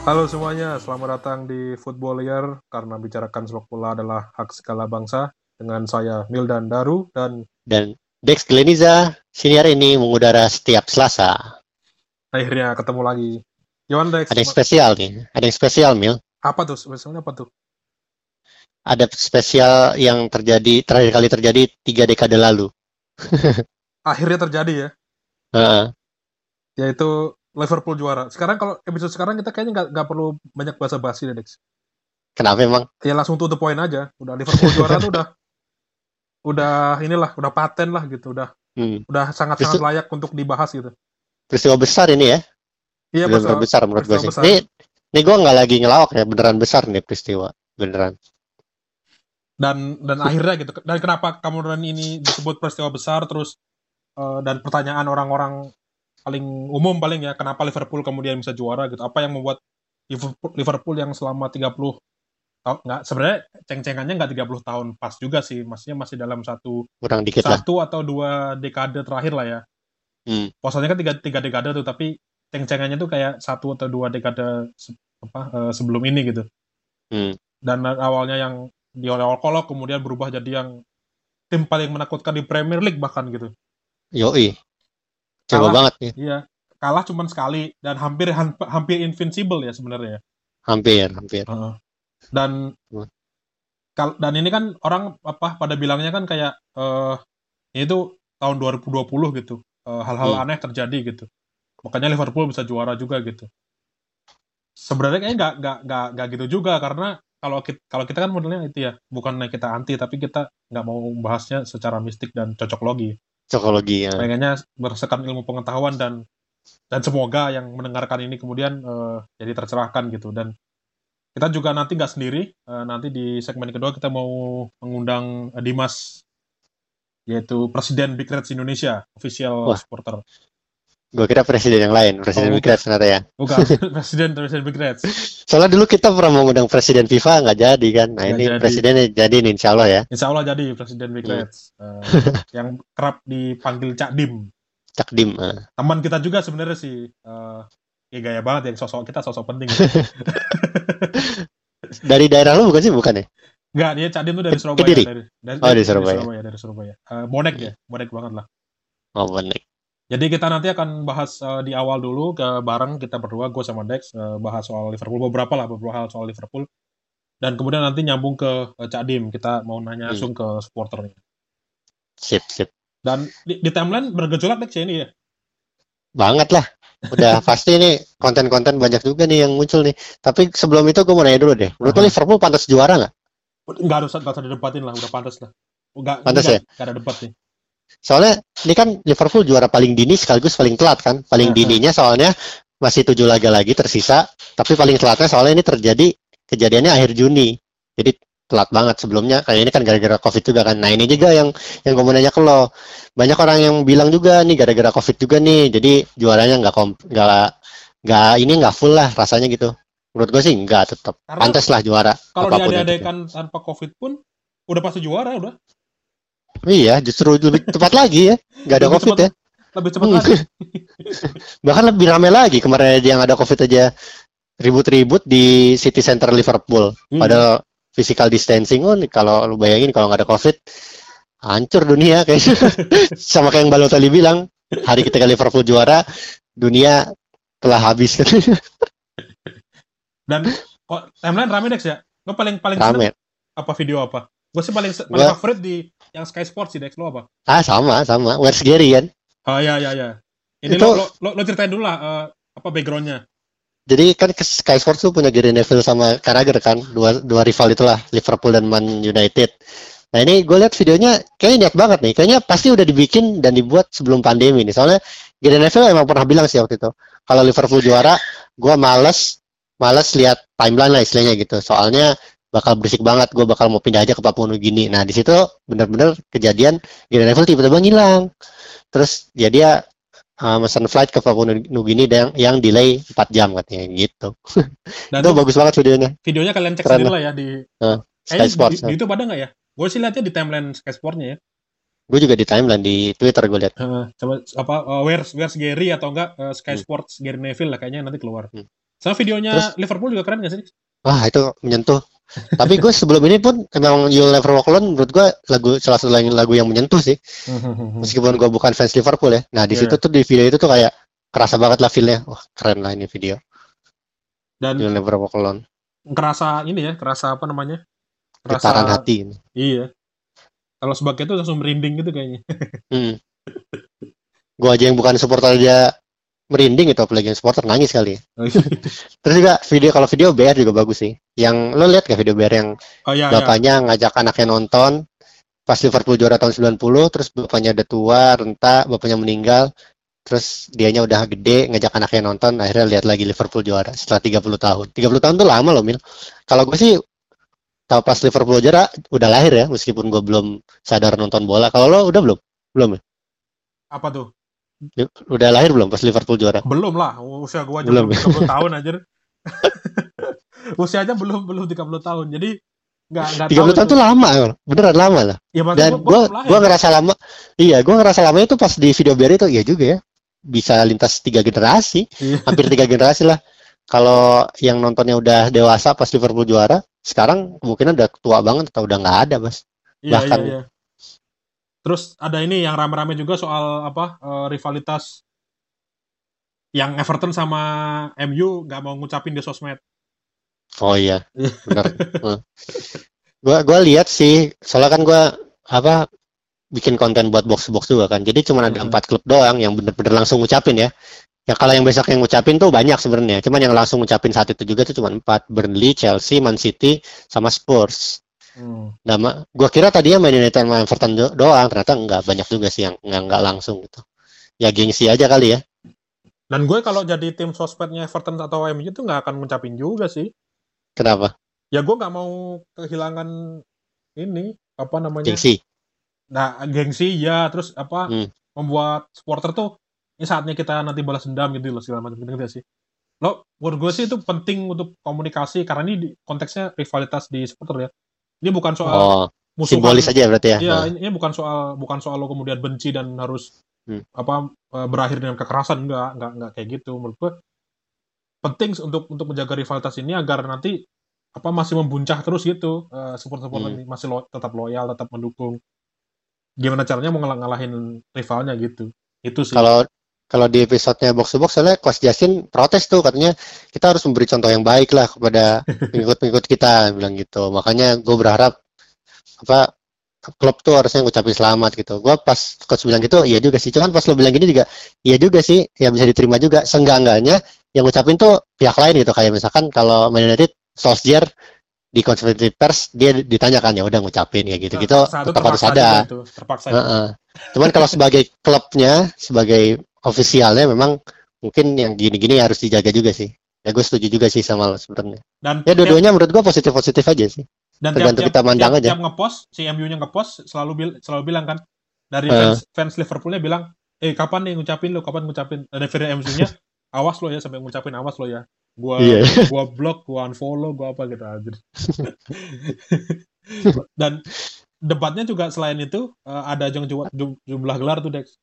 Halo semuanya, selamat datang di Football Year karena bicarakan sepak bola adalah hak segala bangsa dengan saya Mildan Daru dan dan Dex Gleniza senior ini mengudara setiap Selasa. akhirnya ketemu lagi. Gimana Dex? Ada yang spesial nih, ada yang spesial Mil. Apa tuh? Spesialnya apa tuh? Ada spesial yang terjadi terakhir kali terjadi tiga dekade lalu. Akhirnya terjadi ya, Heeh. yaitu Liverpool juara. Sekarang kalau episode sekarang kita kayaknya nggak nggak perlu banyak bahasa basi deh Dex. Kenapa emang? Ya langsung to the point aja. Udah Liverpool juara tuh udah udah inilah, udah paten lah gitu, udah Hmm. udah sangat-sangat layak untuk dibahas gitu. Peristiwa besar ini ya. Iya besar menurut gue sih. besar. Ini, ini gue nggak lagi ngelawak ya, beneran besar nih peristiwa. Beneran. dan dan akhirnya gitu dan kenapa kemudian ini disebut peristiwa besar terus eh, dan pertanyaan orang-orang paling umum paling ya kenapa Liverpool kemudian bisa juara gitu apa yang membuat Liverpool, Liverpool yang selama 30 tahun nggak sebenarnya ceng-cengannya nggak 30 tahun pas juga sih maksudnya masih dalam satu Kurang dikit lah. satu atau dua dekade terakhir lah ya Hmm. Maksudnya kan tiga, tiga dekade tuh tapi ceng-cengannya tuh kayak satu atau dua dekade se- apa eh, sebelum ini gitu Hmm. dan awalnya yang di olok kemudian berubah jadi yang tim paling menakutkan di Premier League bahkan gitu. Yoi. Coba Kalah. banget nih. Iya, kalah cuman sekali dan hampir hampir invincible ya sebenarnya. Hampir, hampir. Heeh. Dan kal- dan ini kan orang apa pada bilangnya kan kayak eh ini tuh tahun 2020 gitu. Eh, hal-hal Hmm. aneh terjadi gitu. Makanya Liverpool bisa juara juga gitu. Sebenarnya kayaknya nggak nggak nggak nggak gitu juga karena kalau kita kalau kita kan modelnya itu ya bukan kita anti tapi kita nggak mau membahasnya secara mistik dan cocok logi. Cokologi ya. pengennya berdasarkan ilmu pengetahuan dan dan semoga yang mendengarkan ini kemudian eh, jadi tercerahkan gitu dan kita juga nanti nggak sendiri eh, nanti di segmen kedua kita mau mengundang eh, Dimas yaitu Presiden Big Reds Indonesia official Wah. supporter Gue kira presiden yang lain, presiden Oh, Big Reds ternyata ya. bukan Presiden Presiden Big Reds Soalnya dulu kita pernah mengundang presiden FIFA nggak jadi kan. Nah Nggak ini jadi. presidennya jadi nih insya Allah ya. Insya Allah jadi Presiden Big Hmm. Reds Eh, yang kerap dipanggil Cak Dim Cak Dim. ah. teman kita juga sebenarnya sih eh ya gaya banget yang sosok kita sosok penting Dari daerah lu bukan sih? Bukan ya? Enggak, dia Cak Dim tuh dari Surabaya. Kediri? Dari, dari, Oh, dari Surabaya. dari Surabaya. Eh, bonek ya, bonek banget lah. Oh benar. Jadi kita nanti akan bahas eh, di awal dulu ke bareng kita berdua, gue sama Dex, eh, bahas soal Liverpool beberapa lah beberapa hal soal Liverpool. Dan kemudian nanti nyambung ke eh, Cak Dim, kita mau nanya Hmm. langsung ke supporternya. Sip, sip. Dan di, di timeline bergejolak Dex ya ini ya. Banget lah. Udah pasti nih konten-konten banyak juga nih yang muncul nih. Tapi sebelum itu gue mau nanya dulu deh. Menurut Aha. Liverpool pantas juara nggak? Enggak harus enggak usah didebatin lah, udah pantas lah. Enggak, Pantas ya? enggak ada debat nih. Soalnya ini kan Liverpool juara paling dini sekaligus paling telat kan. Paling dininya soalnya masih tujuh laga lagi tersisa. Tapi paling telatnya soalnya ini terjadi kejadiannya akhir Juni. Jadi telat banget sebelumnya kayak ini kan gara-gara covid juga kan nah ini juga yang yang gue mau nanya ke lo banyak orang yang bilang juga nih gara-gara covid juga nih jadi juaranya nggak kom nggak nggak ini nggak full lah rasanya gitu menurut gue sih nggak tetap pantas lah juara Kalau diade-adekan tanpa Covid pun udah pasti juara udah. Iya justru lebih tepat lagi ya nggak ada Lebih covid cepat. ya Lebih cepat Hmm. lagi. bahkan lebih rame lagi kemarin aja yang ada covid aja ribut-ribut di City Center Liverpool Hmm. padahal physical distancing oh kalau lu bayangin kalau nggak ada covid hancur dunia kayaknya sama kayak yang Balotelli bilang hari ketika Liverpool juara dunia telah habis Dan kok timeline rame Dex ya? Lo paling paling rame apa video apa? Gue sih paling paling Gua- favorit di yang Sky Sports sih Dex. Lo apa? ah sama sama. Where's Gary kan? Oh ya ya ya. Ini Itu- lo, lo, lo ceritain dulu lah eh, apa backgroundnya. jadi kan Sky Sports tuh punya Gary Neville sama Carragher kan. Dua dua rival itulah Liverpool dan Man United. Nah ini gue lihat videonya kayaknya niat banget nih. Kayaknya pasti udah dibikin dan dibuat sebelum pandemi nih. Soalnya Gary Neville emang pernah bilang sih waktu itu kalau Liverpool juara gue males males lihat timeline lah istilahnya gitu. Soalnya bakal berisik banget gue bakal mau pindah aja ke Papua Nugini nah di situ bener-bener kejadian Gary Neville tiba-tiba ngilang terus ya dia uh, mesen flight ke Papua Nugini yang, yang delay 4 jam katanya gitu Dan itu bagus banget videonya videonya kalian cek Keren sendiri lah ya di Sky kayaknya Sports di, di YouTube ada nggak ya? Gue sih lihatnya di timeline Sky Sportnya ya. gue juga di timeline di Twitter gue lihat Heeh, coba apa uh, where's where's Gary atau enggak uh, Sky Hmm. Sports Gary Neville lah kayaknya nanti keluar. Hmm. Sama videonya Terus- Liverpool juga keren gak sih? Wah itu menyentuh. Tapi gue sebelum ini pun emang You'll Never Walk Alone menurut gue lagu salah satu lagu yang menyentuh sih. Meskipun gue bukan fans Liverpool ya. Nah di Iya. situ tuh di video itu tuh kayak kerasa banget lah feelnya. Wah keren lah ini video. Dan You'll Never Walk Alone. kerasa ini ya, kerasa apa namanya? Getaran hati. Iya. Kalau sebagai itu langsung merinding gitu kayaknya. Hmm. Gue aja yang bukan supporter dia merinding itu apalagi yang supporter nangis kali. ya. Terus juga video kalau video BR juga bagus sih. Yang lo lihat gak video BR yang oh iya, iya. bapaknya ngajak anaknya nonton pas Liverpool juara tahun 90 terus bapaknya udah tua renta bapaknya meninggal terus dianya udah gede ngajak anaknya nonton akhirnya lihat lagi Liverpool juara setelah 30 tahun 30 tahun tuh lama loh Mil kalau gue sih tahu pas Liverpool juara udah lahir ya meskipun gue belum sadar nonton bola kalau lo udah belum belum ya? Apa tuh? Udah lahir belum pas Liverpool juara Belum lah, usia gua aja Belum. belum 30 tahun aja. usia aja belum belum 30 tahun. Jadi nggak nggak 30 tahun itu. tuh lama beneran lama lah Ya, dan gua- gua gua ngerasa lama iya gue ngerasa lama itu pas di video BR itu iya juga ya bisa lintas tiga generasi Iya. hampir tiga generasi lah kalau yang nontonnya udah dewasa pas Liverpool juara sekarang kemungkinan udah tua banget atau udah nggak ada mas Iya, Bahkan- iya, iya. Terus ada ini yang rame-rame juga soal apa eh, rivalitas yang Everton sama MU nggak mau ngucapin di sosmed. oh iya benar. Gue gua lihat sih soalnya kan gue apa bikin konten buat box box juga kan. Jadi cuma ada Mhm. empat klub doang yang bener-bener langsung ngucapin ya. Ya kalau yang besok yang ngucapin tuh banyak sebenarnya. Cuman yang langsung ngucapin saat itu juga tuh cuma empat. Burnley Chelsea Man City sama Spurs Hmm. Nah, ma- gua kira tadinya Man United sama Everton do- doang, ternyata enggak banyak juga sih yang nggak nggak langsung gitu. Ya gengsi aja kali ya. Dan gue kalau jadi tim sosmednya Everton atau MU itu nggak akan ngucapin juga sih. Kenapa? Ya gue nggak mau kehilangan ini apa namanya? Gengsi. Nah, gengsi ya, terus apa Hmm. membuat supporter tuh ini saatnya kita nanti balas dendam gitu loh segala macam gitu nggak sih. Lo, menurut gue sih itu penting untuk komunikasi karena ini di- konteksnya rivalitas di supporter ya. Ini bukan soal Oh, musuhan. simbolis aja berarti ya. Iya, Nah, ini, bukan soal bukan soal lo kemudian benci dan harus Hmm. apa eh, berakhir dengan kekerasan enggak, enggak enggak kayak gitu. Menurut gue penting untuk untuk menjaga rivalitas ini agar nanti apa masih membuncah terus gitu. Eh, support-support Hmm. ini masih lo- tetap loyal, tetap mendukung. Gimana caranya mau ngalah- ngalahin rivalnya gitu. Itu sih. Kalau kalau di episodenya box to box soalnya Coach Justin protes tuh katanya kita harus memberi contoh yang baik lah kepada pengikut-pengikut kita bilang gitu. Makanya gue berharap apa klub tuh harusnya ngucapin selamat gitu. Gue pas coach bilang gitu, iya juga sih. Cuman pas lo bilang gini juga, iya juga sih. Ya bisa diterima juga. Seenggak-enggaknya yang ngucapin tuh pihak lain gitu. Kayak misalkan kalau Man United, Solskjaer di konferensi pers dia ditanyakan ya udah ngucapin ya gitu gitu tetap harus ada itu, terpaksa itu. Heeh. Cuman kalau sebagai klubnya, sebagai ofisialnya memang mungkin yang gini-gini harus dijaga juga sih. Ya gue setuju juga sih sama lo sebenarnya. Dan Ya dua-duanya menurut gue positif-positif aja sih. dan tergantung kita mandang tiap, aja. tiap ngepost si MU-nya ngepost selalu bil, selalu bilang kan dari Eh. fans, fans Liverpoolnya bilang eh kapan nih ngucapin lo kapan ngucapin dari dari MU-nya awas lo ya sampai ngucapin awas lo ya gua Iya. gua blok gua unfollow gua apa gitu aja dan debatnya juga selain itu eh, ada jum- jum- jumlah gelar tuh Dex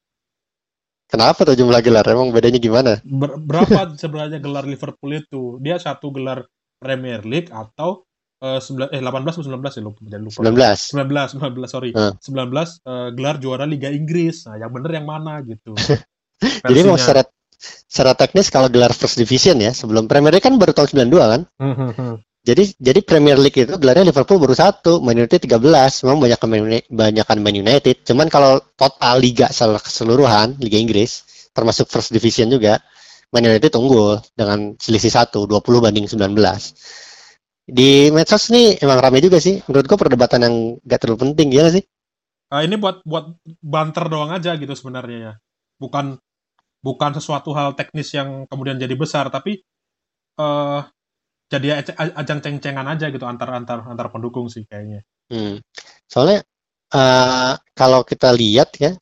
Kenapa tuh jumlah gelar? Emang bedanya gimana? Ber- berapa sebenarnya gelar Liverpool itu dia satu gelar Premier League atau eh, sembilan eh 18 atau 19 ya lupa lupa 19. 19, 19 sorry. Hmm. 19 eh, gelar juara Liga Inggris. Nah, yang bener yang mana gitu. Jadi mau secara secara teknis kalau gelar First Division ya, sebelum Premier League kan baru tahun 92 kan? Jadi jadi Premier League itu gelarnya Liverpool baru satu, Man United 13. Memang banyak Man United, banyakan Man United. Cuman kalau total liga sel- keseluruhan Liga Inggris termasuk First Division juga, Man United unggul dengan selisih satu, 20 banding 19. Di medsos nih emang rame juga sih. Menurut gua perdebatan yang gak terlalu penting ya sih? Ah, ini buat buat banter doang aja gitu sebenarnya ya. Bukan bukan sesuatu hal teknis yang kemudian jadi besar tapi eh jadi aj- aj- ajang ceng-cengan aja gitu antar antar antar pendukung sih kayaknya. Hmm. Soalnya eh, kalau kita lihat ya,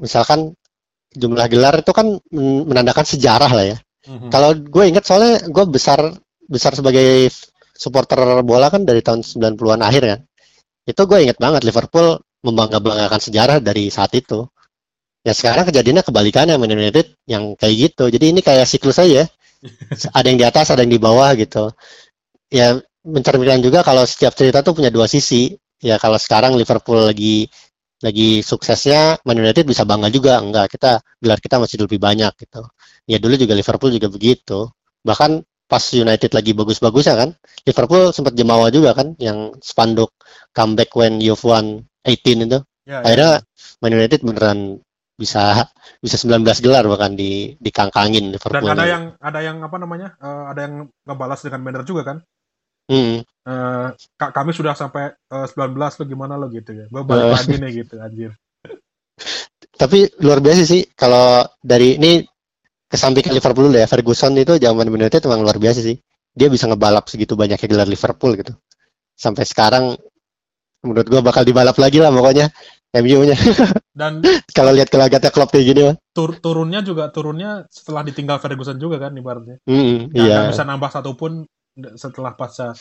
misalkan jumlah gelar itu kan men- menandakan sejarah lah ya. Mhm. Kalau gue ingat soalnya gue besar besar sebagai supporter bola kan dari tahun 90-an akhir kan. Itu gue ingat banget Liverpool membangga-banggakan sejarah dari saat itu. Ya sekarang kejadiannya kebalikannya Man United yang kayak gitu. Jadi ini kayak siklus aja. Ada yang di atas, ada yang di bawah gitu. Ya mencerminkan juga kalau setiap cerita tuh punya dua sisi. Ya kalau sekarang Liverpool lagi lagi suksesnya, Man United bisa bangga juga. Enggak, kita gelar kita masih lebih banyak gitu. Ya dulu juga Liverpool juga begitu. Bahkan pas United lagi bagus-bagusnya kan, Liverpool sempat jemawa juga kan, yang spanduk comeback when you've won 18 itu. Ya, ya. Akhirnya Man United beneran bisa bisa 19 gelar bahkan di dikangkangin Dan Liverpool. ada yang ada yang apa namanya? eh, ada yang ngebalas dengan banner juga kan? Hmm. "Kak, kami sudah sampai eh, 19 lo gimana lo gitu ya. Gue balik Eh. lagi nih gitu anjir. Tapi luar biasa sih kalau dari ini kesampingkan Liverpool dulu ya Ferguson itu zaman Man United emang luar biasa sih. Dia bisa ngebalap segitu banyaknya gelar Liverpool gitu. Sampai sekarang menurut gua bakal dibalap lagi lah pokoknya MU-nya. Dan kalau lihat gelagatnya klub kayak gini mah. tur turunnya juga turunnya setelah ditinggal Ferguson juga kan ibaratnya. Hmm, Nggak- iya. bisa nambah satu pun setelah pasca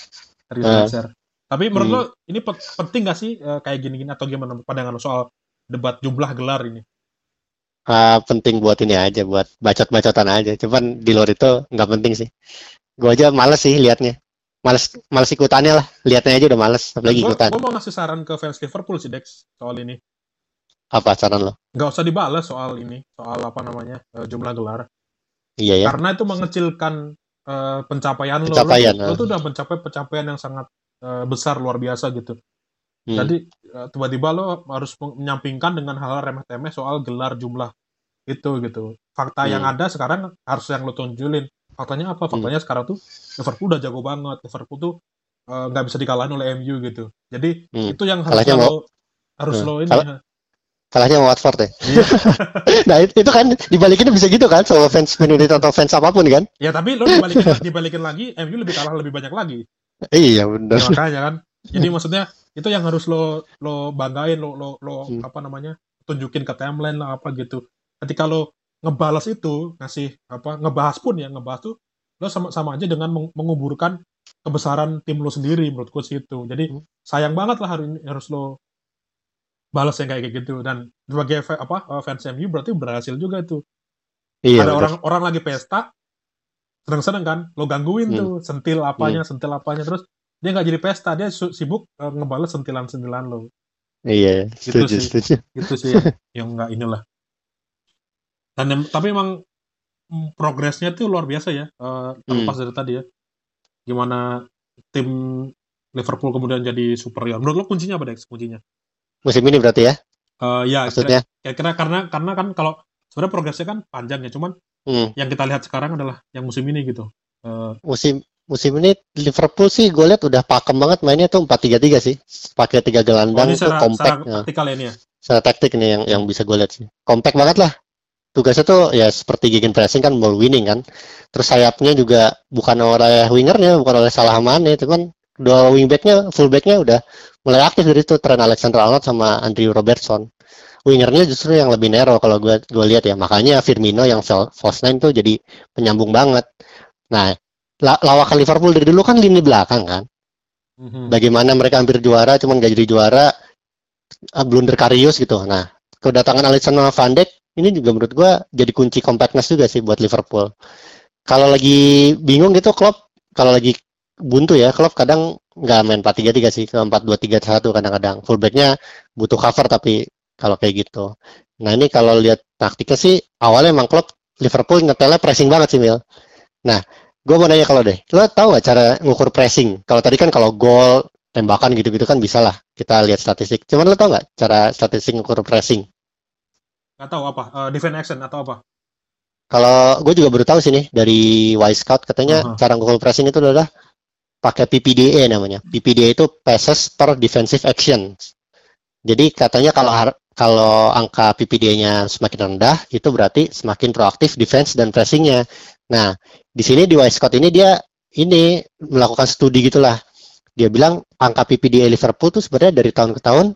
dari Eh. Solskjaer. Tapi menurut Hmm. lo ini pe- penting gak sih eh, kayak gini-gini atau gimana pandangan lo soal debat jumlah gelar ini? Ah, penting buat ini aja buat bacot-bacotan aja. Cuman di luar itu nggak penting sih. Gua aja males sih liatnya. Males males ikutannya lah. Liatnya aja udah males apalagi Gue ikutan. mau ngasih saran ke fans Liverpool sih Dex soal ini. Apa saran lo? Nggak usah dibalas soal ini, soal apa namanya eh, jumlah gelar. Iya ya. Karena itu mengecilkan eh, pencapaian, lo. Pencapaian, lo. Lo ah. tuh udah mencapai pencapaian yang sangat eh, besar luar biasa gitu. Hmm. Jadi eh, tiba-tiba lo harus menyampingkan dengan hal remeh-temeh soal gelar jumlah itu gitu. Fakta yang Hmm. ada sekarang harus yang lo tunjulin. Faktanya apa? Faktanya sekarang tuh Liverpool udah jago banget. Liverpool tuh eh, nggak bisa dikalahin oleh MU gitu. Jadi Hmm. itu yang harus Kalahnya lo harus Hmm. lo ini. Kalah- Kalahnya sama Watford ya. Iya. nah itu, itu kan dibalikin bisa gitu kan sama fans Man United atau fans apa pun kan? Ya tapi lo dibalikin, dibalikin lagi, MU lebih kalah lebih banyak lagi. Iya benar. Ya, makanya kan. Jadi maksudnya itu yang harus lo lo banggain, lo lo lo Hmm. apa namanya tunjukin ke timeline lah apa gitu. Ketika lo ngebalas itu ngasih apa ngebahas pun ya ngebahas tuh lo sama sama aja dengan meng- menguburkan kebesaran tim lo sendiri menurutku sih itu. Jadi Hmm. sayang banget lah hari ini harus lo balas yang kayak gitu dan sebagai apa eh, fans MU berarti berhasil juga itu. Iya. ada orang orang lagi pesta seneng-seneng kan lo gangguin Hmm. tuh sentil apanya sentil apanya terus dia nggak jadi pesta dia sibuk eh, ngebales sentilan-sentilan lo Iya. Gitu Setuju sih. setuju. itu sih yang, yang nggak inilah dan tapi emang progresnya tuh luar biasa ya eh, terlepas dari tadi ya gimana tim Liverpool kemudian jadi superior menurut lo kuncinya apa Dex kuncinya Musim ini berarti ya Eh, ya maksudnya. kira-kira karena karena kan kalau sebenarnya progresnya kan panjang ya cuman Hmm. yang kita lihat sekarang adalah yang musim ini gitu Eh, Musim musim ini Liverpool sih gue lihat udah pakem banget mainnya tuh 4-3-3 sih. Pakai tiga oh, gelandang ini tuh compact. secara taktikal ya ini ya secara taktik nih yang yang bisa gue lihat sih. Compact banget lah. Tugasnya tuh ya seperti gegen pressing kan ball winning kan. Terus sayapnya juga bukan oleh wingernya, bukan oleh Salah Mane, cuman dua wingbacknya, fullbacknya udah mulai aktif dari itu Trent Alexander-Arnold sama Andrew Robertson. Wingernya justru yang lebih narrow kalau gue gue lihat ya. Makanya Firmino yang fal- false nine tuh jadi penyambung banget. Nah, la- lawakan Liverpool dari dulu kan lini belakang kan. Mhm. Bagaimana mereka hampir juara cuman gak jadi juara ah, blunder Karius gitu. Nah, kedatangan sama Van Dijk ini juga menurut gua jadi kunci compactness juga sih buat Liverpool. Kalau lagi bingung gitu Klopp, kalau lagi buntu ya Klopp kadang nggak main 4-3-3 sih, ke 4-2-3-1 kadang-kadang. Fullbacknya butuh cover tapi kalau kayak gitu. Nah, ini kalau lihat taktiknya sih awalnya emang Klopp Liverpool ngetelnya pressing banget sih Mil. Nah, gue mau nanya kalau deh, lo tahu nggak cara ngukur pressing? Kalau tadi kan kalau gol, tembakan gitu-gitu kan bisa lah kita lihat statistik. Cuman lo tau nggak cara statistik ngukur pressing? Nggak tahu apa Eh, defend action atau apa Kalau gue juga baru tahu sih nih dari Y Scout katanya Aha. cara ngukur pressing itu adalah pakai PPDA namanya. PPDA itu passes per defensive action. Jadi katanya kalau kalau angka PPDA-nya semakin rendah itu berarti semakin proaktif defense dan pressingnya. Nah di sini di Y Scout ini dia ini melakukan studi gitulah. Dia bilang angka PPDA Liverpool tuh sebenarnya dari tahun ke tahun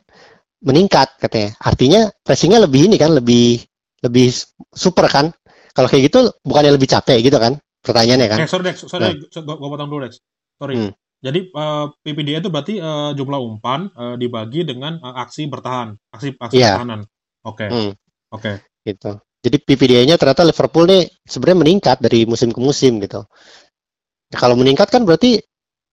meningkat katanya. Artinya pressingnya lebih ini kan lebih lebih super kan. Kalau kayak gitu bukannya lebih capek gitu kan? Pertanyaannya kan? eh sorry Dex sorry gua, gua potong dulu Dex sorry Hmm. jadi eh, PPDA itu berarti eh, jumlah umpan eh, dibagi dengan eh, aksi bertahan aksi aksi Iya. pertahanan oke Hmm. oke Gitu. Jadi PPDA-nya ternyata Liverpool nih sebenarnya meningkat dari musim ke musim gitu. Nah, kalau meningkat kan berarti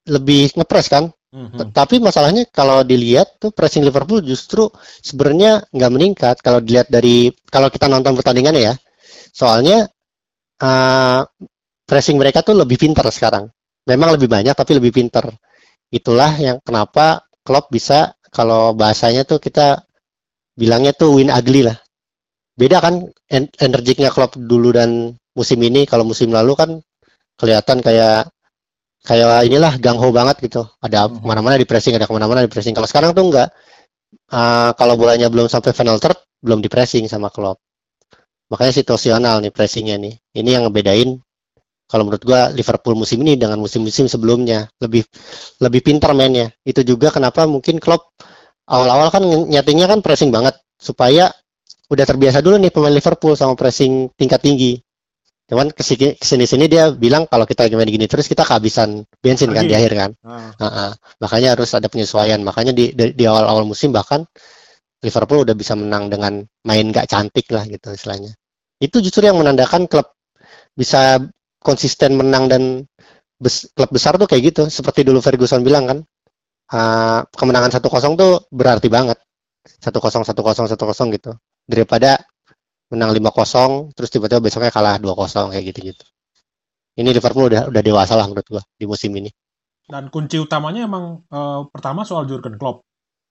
lebih ngepres kan? Mhm. Tapi masalahnya kalau dilihat tuh pressing Liverpool justru sebenarnya nggak meningkat kalau dilihat dari kalau kita nonton pertandingannya ya. Soalnya uh, pressing mereka tuh lebih pintar sekarang. Memang lebih banyak tapi lebih pintar. Itulah yang kenapa Klopp bisa kalau bahasanya tuh kita bilangnya tuh win ugly lah. Beda kan en- energiknya Klopp dulu dan musim ini kalau musim lalu kan kelihatan kayak kayak inilah gangho banget gitu. Ada Mhm. ke mana-mana di pressing, ada ke mana-mana di pressing. Kalau sekarang tuh enggak. Uh, kalau bolanya belum sampai final third, belum di pressing sama Klopp. Makanya situasional nih pressingnya nih. Ini yang ngebedain kalau menurut gua Liverpool musim ini dengan musim-musim sebelumnya lebih lebih pintar mainnya. Itu juga kenapa mungkin Klopp awal-awal kan nyetingnya kan pressing banget supaya udah terbiasa dulu nih pemain Liverpool sama pressing tingkat tinggi. Cuman ke sini ke sini sini dia bilang kalau kita main gini terus kita kehabisan bensin kan di akhir kan. Ah. Heeh. Makanya harus ada penyesuaian. Makanya di di, awal-awal musim bahkan Liverpool udah bisa menang dengan main gak cantik lah gitu istilahnya. Itu justru yang menandakan klub bisa konsisten menang dan bes- klub besar tuh kayak gitu. Seperti dulu Ferguson bilang kan, ah, kemenangan 1-0 tuh berarti banget. 1-0, 1-0, 1-0 gitu. Daripada menang 5-0 terus tiba-tiba besoknya kalah 2-0 kayak gitu-gitu. Ini Liverpool udah udah dewasa lah menurut gua di musim ini. Dan kunci utamanya emang eh, pertama soal Jurgen Klopp.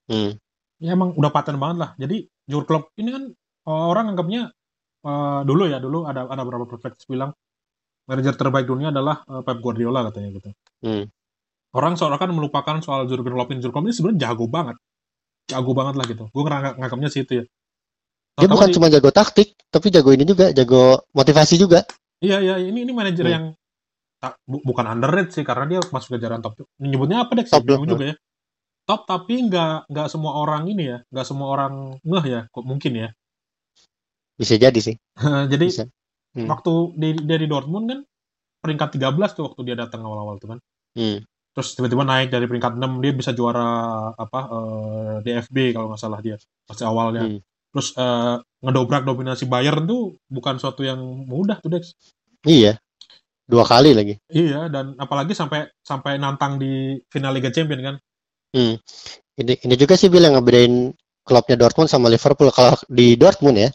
Hmm. Ya emang udah paten banget lah. Jadi Jurgen Klopp ini kan eh, orang anggapnya eh, dulu ya dulu ada ada beberapa perspektif bilang manajer terbaik dunia adalah eh, Pep Guardiola katanya gitu. Hmm. Orang kan melupakan soal Jurgen Klopp ini. Jurgen Klopp ini sebenarnya jago banget. Jago banget lah gitu. Gue nganggapnya sih itu ya. Dia bukan di- cuma jago taktik, tapi jago ini juga, jago motivasi juga. Iya iya ini ini manajer Hmm. yang tak, bu- bukan underrated sih karena dia masuk ke jajaran top. Nyebutnya apa deh? Top. Bingung juga ya. Top tapi nggak nggak semua orang ini ya, nggak semua orang ngeh ya, kok mungkin ya. Bisa jadi sih. Jadi Bisa. Hmm. waktu dari dari Dortmund kan peringkat 13 tuh waktu dia datang awal-awal tuh kan. Hmm. Terus tiba-tiba naik dari peringkat 6 dia bisa juara apa eh, DFB kalau nggak salah dia pasti awalnya. Hmm. Terus eh, ngedobrak dominasi Bayern tuh bukan suatu yang mudah tuh Dex. Iya. Dua kali lagi. Iya dan apalagi sampai sampai nantang di final Liga Champions kan. Hmm. Ini ini juga sih bilang ngebedain klubnya Dortmund sama Liverpool. Kalau di Dortmund ya,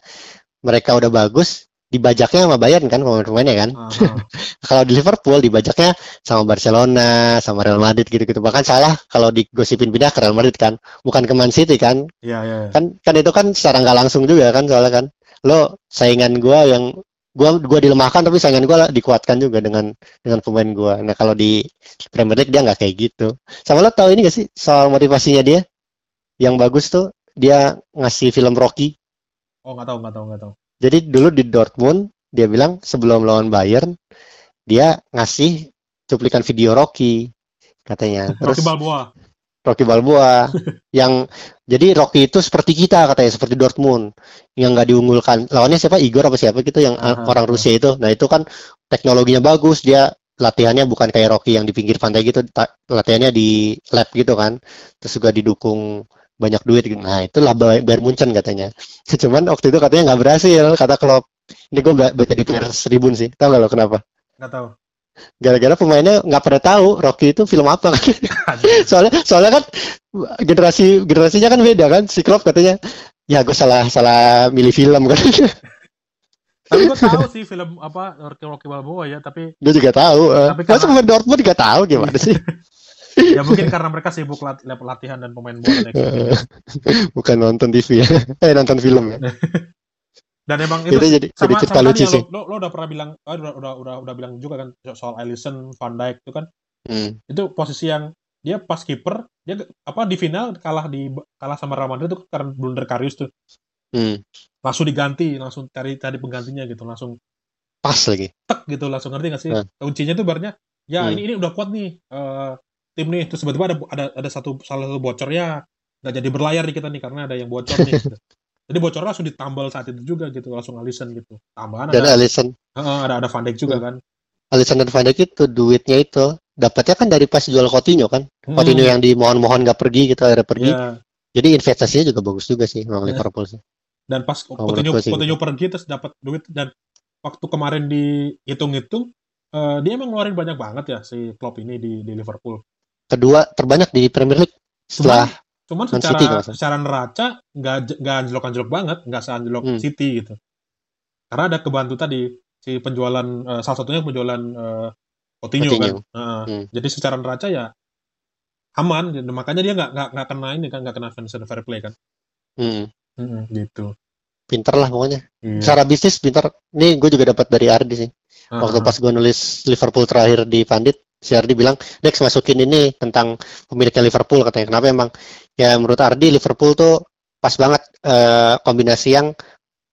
mereka udah bagus, dibajaknya sama Bayern kan pemain-pemainnya kan. Ah. Kalau di Liverpool dibajaknya sama Barcelona, sama Real Madrid gitu-gitu. Bahkan salah kalau digosipin pindah ke Real Madrid kan, bukan ke Man City kan. Iya iya. iya. kan kan itu kan secara nggak langsung juga kan soalnya kan lo saingan gua yang gua gua dilemahkan tapi saingan gua dikuatkan juga dengan dengan pemain gua nah kalau di Premier League dia nggak kayak gitu sama lo tahu ini gak sih soal motivasinya dia yang bagus tuh dia ngasih film Rocky Oh nggak tahu nggak tahu nggak tahu. Jadi dulu di Dortmund dia bilang sebelum lawan Bayern dia ngasih cuplikan video Rocky katanya. Terus Rocky Balboa. Rocky Balboa yang jadi Rocky itu seperti kita katanya seperti Dortmund. Yang nggak diunggulkan lawannya siapa? Igor apa siapa gitu yang Aha, orang aha. Rusia itu. Nah itu kan teknologinya bagus dia latihannya bukan kayak Rocky yang di pinggir pantai gitu latihannya di lab gitu kan. Terus juga didukung banyak duit gitu. nah itulah Bay- Bayern Munchen katanya. Cuman waktu itu katanya nggak berhasil kata Klopp. Ini gue baca di Twitter Tribun sih. Tau gak lo kenapa? Nggak tahu. gara-gara pemainnya nggak pada tahu Rocky itu film apa kan. Soalnya soalnya kan generasi generasinya kan beda kan si Klopp katanya. Ya gue salah salah milih film kan. Tapi gue tahu sih film apa Rocky Rocky Balboa ya, tapi gue juga tahu eh. Tapi masa karena- pemain Dortmund juga tahu gimana sih ya mungkin karena mereka sibuk lat- latihan dan pemain bola bukan nonton TV ya. Eh nonton film ya. Dan emang itu itu jadi jadi sama, cerita sama lucu ya, sih. lo, lo, udah pernah bilang, ah, udah, udah, udah, udah bilang juga kan soal Alisson, Van Dijk itu kan, Hmm, itu posisi yang dia pas kiper, dia apa di final kalah di kalah sama Real Madrid itu karena blunder Karius tuh, hmm, langsung diganti, langsung cari cari penggantinya gitu, langsung pas lagi. tek gitu, langsung ngerti gak sih? Nah. Kuncinya tuh barnya, ya Hmm. ini ini udah kuat nih eh, tim nih, terus tiba-tiba ada ada ada satu salah satu bocornya nggak jadi berlayar di kita nih karena ada yang bocor nih. gitu. Jadi bocornya langsung ditambal saat itu juga gitu, langsung Alisson gitu. Tambahan dan ada, Alisson Heeh, ada ada Van Dijk juga Hmm. kan. Alisson dan Van Dijk itu duitnya itu dapatnya kan dari pas jual Coutinho kan Hmm, Coutinho yang dimohon-mohon nggak pergi gitu akhirnya pergi Iya. jadi investasinya juga bagus juga sih memang Ya. Liverpool sih dan pas Oh, Coutinho sih Coutinho pergi terus dapat duit dan waktu kemarin dihitung-hitung eh, dia emang ngeluarin banyak banget ya si Klopp ini di, di Liverpool kedua terbanyak di Premier League setelah cuman Man secara City secara neraca nggak nggak anjlok-anjlok banget nggak seanjlok Hmm. City gitu karena ada kebantu tadi si penjualan eh, salah satunya penjualan eh, Coutinho, Coutinho. kan Heeh. Hmm. jadi secara neraca ya aman makanya dia nggak nggak nggak kena ini kan nggak kena financial fair play kan hmm, Mm-mm, gitu pinter lah pokoknya Iya. secara bisnis pinter nih gue juga dapat dari Ardi sih waktu Heeh. pas gue nulis Liverpool terakhir di Pandit si Ardi bilang Dex masukin ini tentang pemiliknya Liverpool katanya. Kenapa emang? Ya menurut Ardi Liverpool tuh pas banget eh, kombinasi yang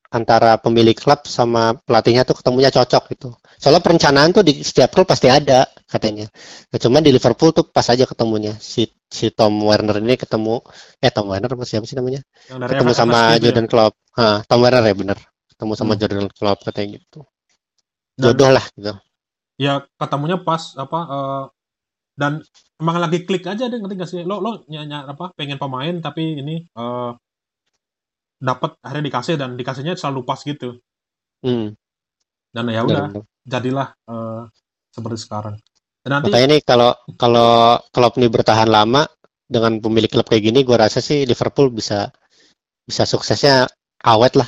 antara pemilik klub sama pelatihnya tuh ketemunya cocok gitu. Soalnya perencanaan tuh di setiap klub pasti ada katanya. Nah, cuman di Liverpool tuh pas aja ketemunya. Si si Tom Werner ini ketemu eh Tom Werner apa siapa sih namanya? Ketemu sama Steve ya. Jordan Klopp. Hah, Tom Werner ya bener. Ketemu sama Hmm. Jordan Klopp katanya gitu. Jodoh lah gitu ya ketemunya pas apa eh, dan emang lagi klik aja deh ngerti gak sih lo lo nyanya apa pengen pemain tapi ini eh dapat akhirnya dikasih dan dikasihnya selalu pas gitu hmm. dan ya udah jadilah eh, seperti sekarang dan nanti Makanya nih kalau kalau klub ini bertahan lama dengan pemilik klub kayak gini, gue rasa sih Liverpool bisa bisa suksesnya awet lah.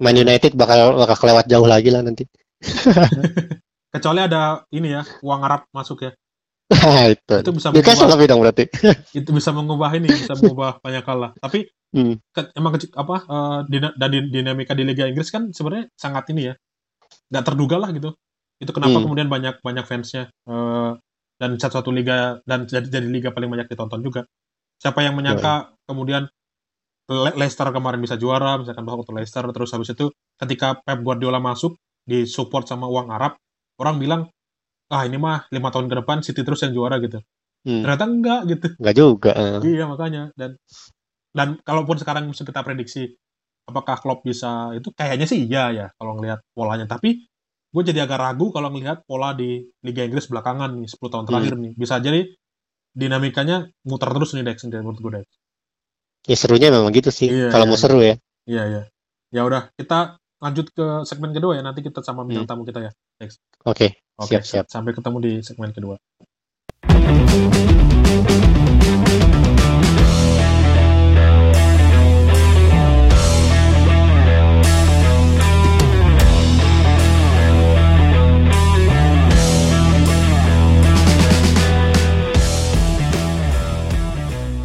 Man United bakal bakal kelewat jauh lagi lah nanti. kecuali ada ini ya uang Arab masuk ya itu. itu bisa mengubah lebih dong berarti. itu bisa mengubah ini bisa mengubah banyak hal lah tapi Hmm. ke- emang kecil apa eh, dina- dan di- dinamika di Liga Inggris kan sebenarnya sangat ini ya nggak terduga lah gitu itu kenapa Hmm. kemudian banyak banyak fansnya eh, dan satu satu liga dan jadi jadi liga paling banyak ditonton juga siapa yang menyangka kemudian Le- Leicester kemarin bisa juara misalkan bahwa Leicester terus habis itu ketika Pep Guardiola masuk di support sama uang Arab orang bilang ah ini mah lima tahun ke depan City terus yang juara gitu Hmm. ternyata enggak gitu Nggak juga. eh. Iya makanya dan dan kalaupun sekarang bisa kita prediksi apakah Klopp bisa itu kayaknya sih iya ya kalau ngelihat polanya tapi gue jadi agak ragu kalau ngelihat pola di Liga Inggris belakangan nih 10 tahun terakhir nih bisa jadi dinamikanya muter terus nih Dex menurut gue Dex. Ya serunya memang gitu sih. Iya, kalau iya, mau seru ya. Iya iya. Ya udah kita lanjut ke segmen kedua ya nanti kita sama bintang Hmm. tamu kita ya. Oke. Oke, Siap, siap. sampai ketemu di segmen kedua.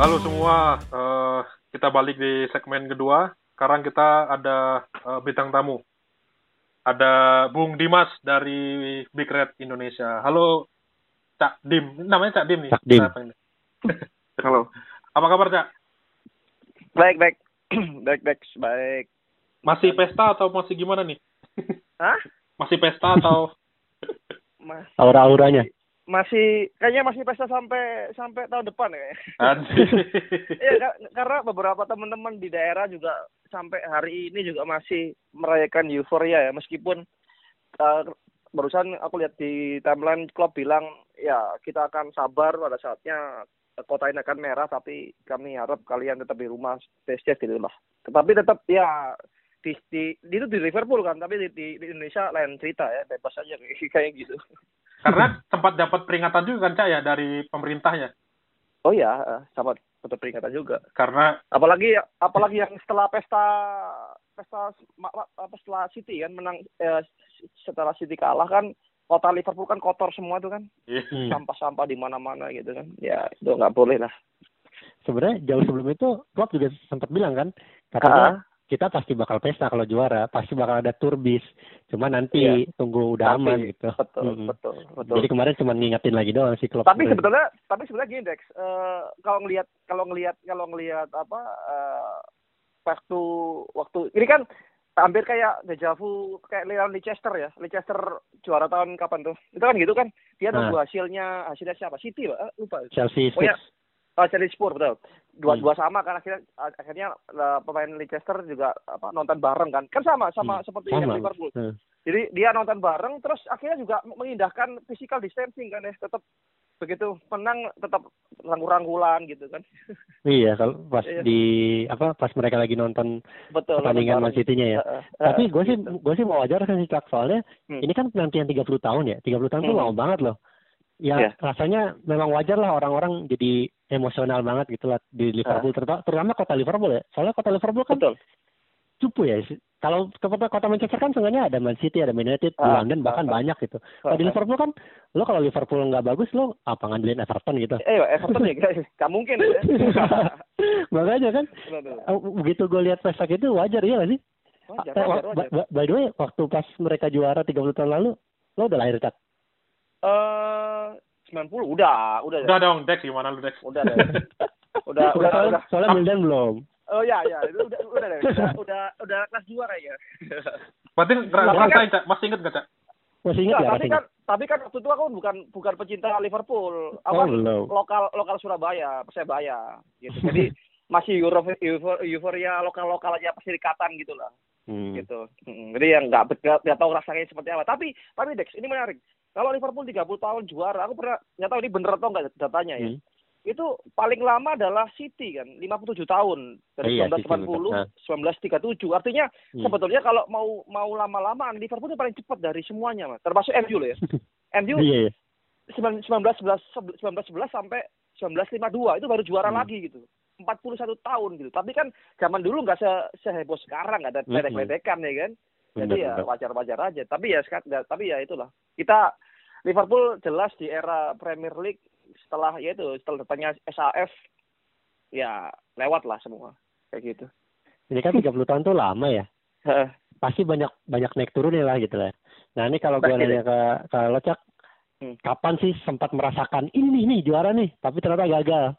Halo semua, eh, kita balik di segmen kedua. Sekarang kita ada eh, bintang tamu. Ada Bung Dimas dari Big Red Indonesia. Halo Cak Dim, namanya Cak Dim nih. Cak Dim. Halo. Apa kabar Cak? Baik, baik. baik, baik, baik. Masih pesta atau masih gimana nih? Hah? Masih pesta atau? Mas, Aura-auranya. Masih kayaknya masih pesta sampai sampai tahun depan ya. Iya, ka- karena beberapa teman-teman di daerah juga sampai hari ini juga masih merayakan euforia ya meskipun uh, barusan aku lihat di timeline klub bilang ya kita akan sabar pada saatnya kota ini akan merah tapi kami harap kalian tetap di rumah stay safe gitu lah. Tetapi tetap ya di, di, di itu di Liverpool kan tapi di, di, di Indonesia lain cerita ya bebas aja kayak gitu. Karena sempat dapat peringatan juga kan Cak ya dari pemerintahnya. Oh ya, eh, sama tetap peringatan juga. Karena apalagi apalagi yang setelah pesta pesta apa setelah City kan menang eh, setelah City kalah kan kota Liverpool kan kotor semua tuh kan Hmm. sampah-sampah di mana-mana gitu kan ya itu nggak boleh lah Sebenarnya jauh sebelum itu Klopp juga sempat bilang kan, katanya Ah, kita pasti bakal pesta kalau juara, pasti bakal ada turbis. Cuma nanti Iya. tunggu udah Nanti, aman gitu. betul Mm-mm. betul betul Jadi kemarin cuma ngingetin lagi doang sih Klopp. tapi sebetulnya tapi sebenarnya gini Dex eh, kalau ngelihat kalau ngelihat kalau ngelihat apa eh, waktu waktu ini kan hampir kayak deja vu kayak Leon Leicester ya Leicester juara tahun kapan tuh itu kan gitu kan dia Nah. nunggu hasilnya hasilnya siapa City pak Eh, lupa Chelsea Oh Oh, Chelsea Spurs betul. Dua Hmm. sama kan akhirnya akhirnya eh, pemain Leicester juga apa nonton bareng kan. Kan sama sama Hmm, seperti sama. Liverpool. Hmm. Jadi dia nonton bareng terus akhirnya juga mengindahkan physical distancing kan ya tetap begitu menang tetap rangkul-rangkulan gitu kan. Iya, kalau pas Iya. di apa pas mereka lagi nonton Betul. pertandingan Man City-nya ya. Heeh, Tapi heeh, gue sih gitu. gue sih mau wajar kan sih Cak soalnya Hmm. ini kan penantian 30 tahun ya. 30 tahun tuh Hmm. lama banget loh. Ya Iya. rasanya memang wajar lah orang-orang jadi emosional banget gitu lah di Liverpool terutama, terutama kota Liverpool ya. Soalnya kota Liverpool kan betul. cupu ya. Kalau ke kota, kota Manchester kan sebenarnya ada Man City, ada Man United, di Ah, London bahkan ah, ah. banyak gitu. Kalau di. Liverpool kan lo kalau Liverpool nggak bagus lo apa ngandelin Everton gitu. Eh, Everton ya, guys. Gak mungkin ya. Makanya kan eh, begitu gue lihat pesta itu wajar ya nggak sih? Wajar, Eh, wajar, wa- wajar. by- by the way, waktu pas mereka juara 30 tahun lalu, lo udah lahir Cak? Eh, 90 udah, udah. Udah dong, Dex gimana lu Dex? Udah deh. Udah, udah, soalnya, udah. soalnya Mildan belum. Oh ya, ya, itu udah, udah, deh. udah, udah, udah kelas dua kayaknya. Berarti ngerasain, Cak? Masih inget gak, Cak? Masih ingat Enggak, ya? tapi Masih kan, ingat? tapi kan waktu itu aku bukan, bukan pecinta Liverpool. Oh, Apa belum. lokal, lokal Surabaya, Persebaya, gitu. Jadi masih euro, euro, euforia lokal-lokal aja perserikatan gitu lah. Hmm. gitu. Mm, Jadi yang nggak nggak nggak tahu rasanya seperti apa. Tapi tapi Dex ini menarik. Kalau Liverpool 30 tahun juara, aku pernah nggak tahu ini bener atau nggak datanya ya. Hmm. Itu paling lama adalah City kan, 57 tahun dari Iya, City 1980 betul. 1937. Artinya Hmm. sebetulnya kalau mau mau lama-lamaan Liverpool itu paling cepat dari semuanya, Mas. Termasuk MU loh ya. MU Iya, iya. 1911 1911 sampai 1952 itu baru juara Hmm. lagi gitu. 41 tahun gitu. Tapi kan zaman dulu nggak se seheboh sekarang, nggak ada Hmm. ledek-ledekan ya kan. Jadi ya wajar-wajar aja. Tapi ya nggak- tapi ya itulah. Kita Liverpool jelas di era Premier League setelah ya itu setelah datangnya SAF ya lewat lah semua kayak gitu. Ini kan 30 tahun tuh lama ya. Pasti banyak banyak naik turun lah gitu lah. Nah ini kalau gue nanya ke ke lo Cak, Hmm. kapan sih sempat merasakan ini nih, nih juara nih, tapi ternyata gagal.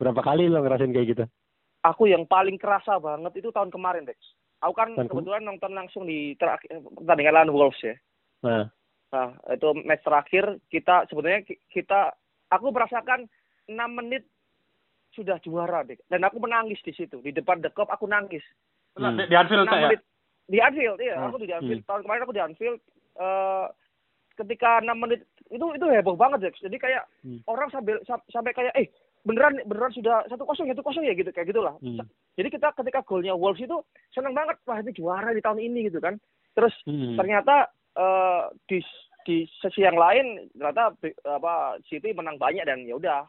Berapa kali lo ngerasain kayak gitu? Aku yang paling kerasa banget itu tahun kemarin, Dex. Aku kan kebetulan nonton langsung di terakhir pertandingan lawan Wolves ya. Nah, Nah, itu match terakhir kita sebetulnya ki- kita aku merasakan 6 menit sudah juara deh. Dan aku menangis di situ. Di depan The Cup aku nangis. Nah, Hmm. di, di Anfield, 6 Cak, ya? menit di Anfield, iya, Hmm. aku di Anfield. Hmm. Tahun kemarin aku di Anfield eh ketika 6 menit itu itu heboh banget, Dex. Jadi kayak Hmm. orang sambil sam- sampai kayak eh beneran beneran sudah satu kosong satu kosong ya gitu kayak gitulah. Hmm. Jadi kita ketika golnya Wolves itu seneng banget wah ini juara di tahun ini gitu kan. Terus hmm. ternyata eh, di di sisi yang lain ternyata bi- apa City menang banyak dan ya udah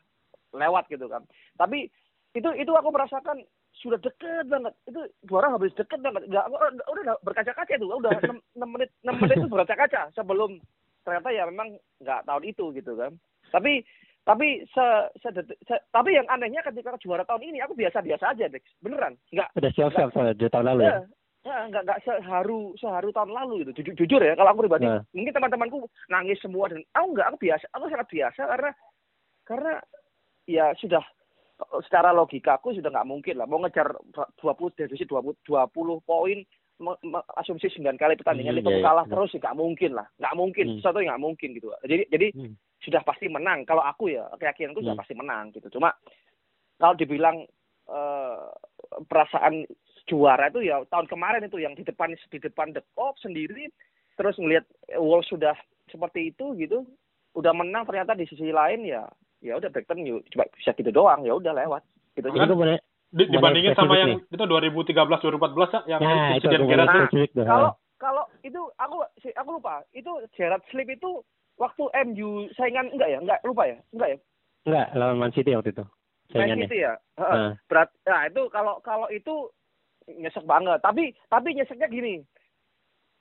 lewat gitu kan tapi itu itu aku merasakan sudah deket banget itu juara habis deket banget nggak udah, udah berkaca-kaca itu udah enam menit enam menit itu berkaca-kaca sebelum ternyata ya memang nggak tahun itu gitu kan tapi tapi se, se- se- tapi yang anehnya ketika juara tahun ini aku biasa-biasa aja Dex beneran nggak Udah siap-siap di tahun lalu ya. Ya, ya nggak nggak seharu seharu tahun lalu gitu. Jujur, jujur ya, kalau aku pribadi, Nah. mungkin teman-temanku nangis semua dan aku nggak, aku biasa, aku sangat biasa karena karena ya sudah secara logikaku sudah nggak mungkin lah mau ngejar 20 defisit 20 20 poin asumsi 9 kali pertandingan Hmm, itu iya, iya, kalah benar. terus ya nggak mungkin lah nggak mungkin Hmm. sesuatu yang nggak mungkin gitu jadi jadi Hmm. Sudah pasti menang. Kalau aku ya keyakinanku sudah Hmm. pasti menang gitu. Cuma kalau dibilang eh, perasaan juara itu ya tahun kemarin itu yang di depan di depan The Cop sendiri terus ngelihat Wolves sudah seperti itu gitu udah menang ternyata di sisi lain ya ya udah Brighton cuma bisa gitu doang ya udah lewat. Gitu boleh Mana dibandingin sama yang itu 2013 2014 Cak, yang Nah, itu tuh. kalau kalau itu aku si- aku lupa. Itu Gerard Slip itu waktu MU saingan enggak ya? Enggak lupa ya? Enggak ya? Enggak, lawan Man City waktu itu. Man Saingannya. City ya? Heeh. Nah, berat nah itu kalau kalau itu nyesek banget. Tapi tapi nyeseknya gini.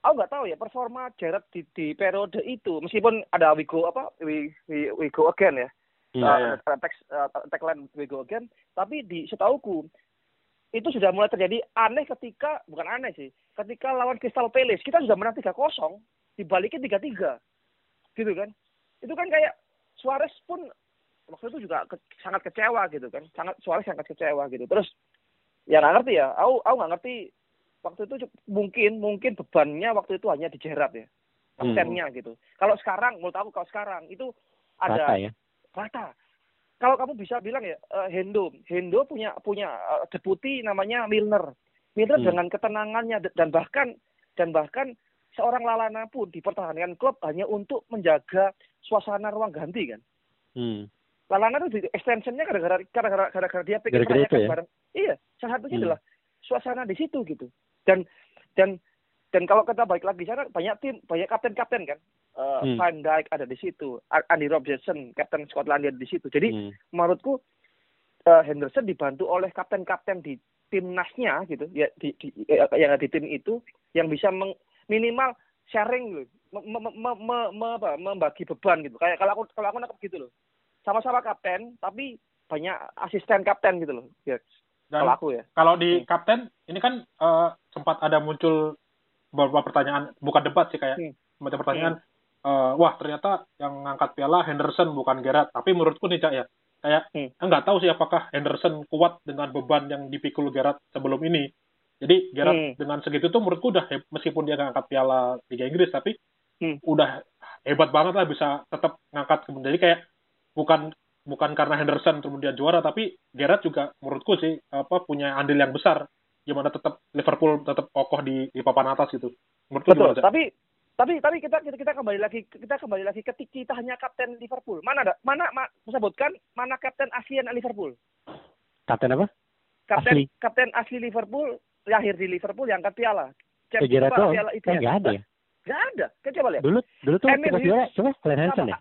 Aku nggak tahu ya performa Gerrard di, di periode itu meskipun ada we go apa we we, we go again ya. Iya, uh, tag uh, tagline we go again. Tapi di setauku itu sudah mulai terjadi aneh ketika bukan aneh sih ketika lawan Crystal Palace kita sudah menang 3-0 dibalikin 3-3 gitu kan itu kan kayak Suarez pun waktu itu juga ke- sangat kecewa gitu kan sangat Suarez sangat kecewa gitu terus ya nggak ngerti ya aku aku nggak ngerti waktu itu mungkin mungkin bebannya waktu itu hanya di Gerrard ya Hmm. kaptennya gitu kalau sekarang menurut aku kalau sekarang itu ada Rata ya. rata. Kalau kamu bisa bilang ya eh, Hendo, Hendo punya punya eh, deputi namanya Milner. Milner Hmm. dengan ketenangannya dan bahkan dan bahkan seorang Lalana pun dipertahankan klub hanya untuk menjaga suasana ruang ganti kan. Hmm. Lalana di extensionnya gara-gara gara-gara gara-gara dia Gara-gara itu merayakan ya? bareng. Iya, salah satunya Hmm. adalah suasana di situ gitu. Dan dan dan kalau kita balik lagi sana banyak tim banyak kapten-kapten kan. Eh, Hmm. Van Dijk ada di situ, Andy Robertson, kapten Skotlandia di situ. Jadi Hmm. menurutku eh, Henderson dibantu oleh kapten-kapten di timnasnya gitu ya di, di eh, yang ada di tim itu yang bisa meng- minimal sharing gitu. Me- me- me- me- me- apa, membagi beban gitu. Kayak kalau aku kalau aku nangkep gitu loh. Sama-sama kapten tapi banyak asisten kapten gitu loh. Ya Dan kalau aku ya. kalau di Hmm. kapten ini kan eh, sempat ada muncul beberapa pertanyaan bukan debat sih kayak Hmm. semacam pertanyaan eh, wah ternyata yang ngangkat piala Henderson bukan Gerrard. Tapi menurutku nih cak ya kayak Hmm. nggak tahu sih apakah Henderson kuat dengan beban yang dipikul Gerrard sebelum ini jadi Gerrard Hmm. dengan segitu tuh menurutku udah meskipun dia nggak angkat piala Liga Inggris tapi Hmm. udah hebat banget lah bisa tetap ngangkat kemudian jadi kayak bukan bukan karena Henderson kemudian juara tapi Gerrard juga menurutku sih apa punya andil yang besar gimana tetap Liverpool tetap kokoh di di papan atas gitu menurutku betul gimana, Cak? tapi tapi tapi kita kita, kita kembali lagi kita kembali lagi ketika kita hanya kapten Liverpool mana ada mana ma, sebutkan mana kapten asli anak Liverpool Kapten apa? kapten Asli. kapten asli Liverpool lahir di Liverpool yang angkat piala apa, doang. piala IPL. nggak ada ya? Nggak ada. Kan coba lihat. Dulu dulu tuh pas juara coba Glenn Hansen ya?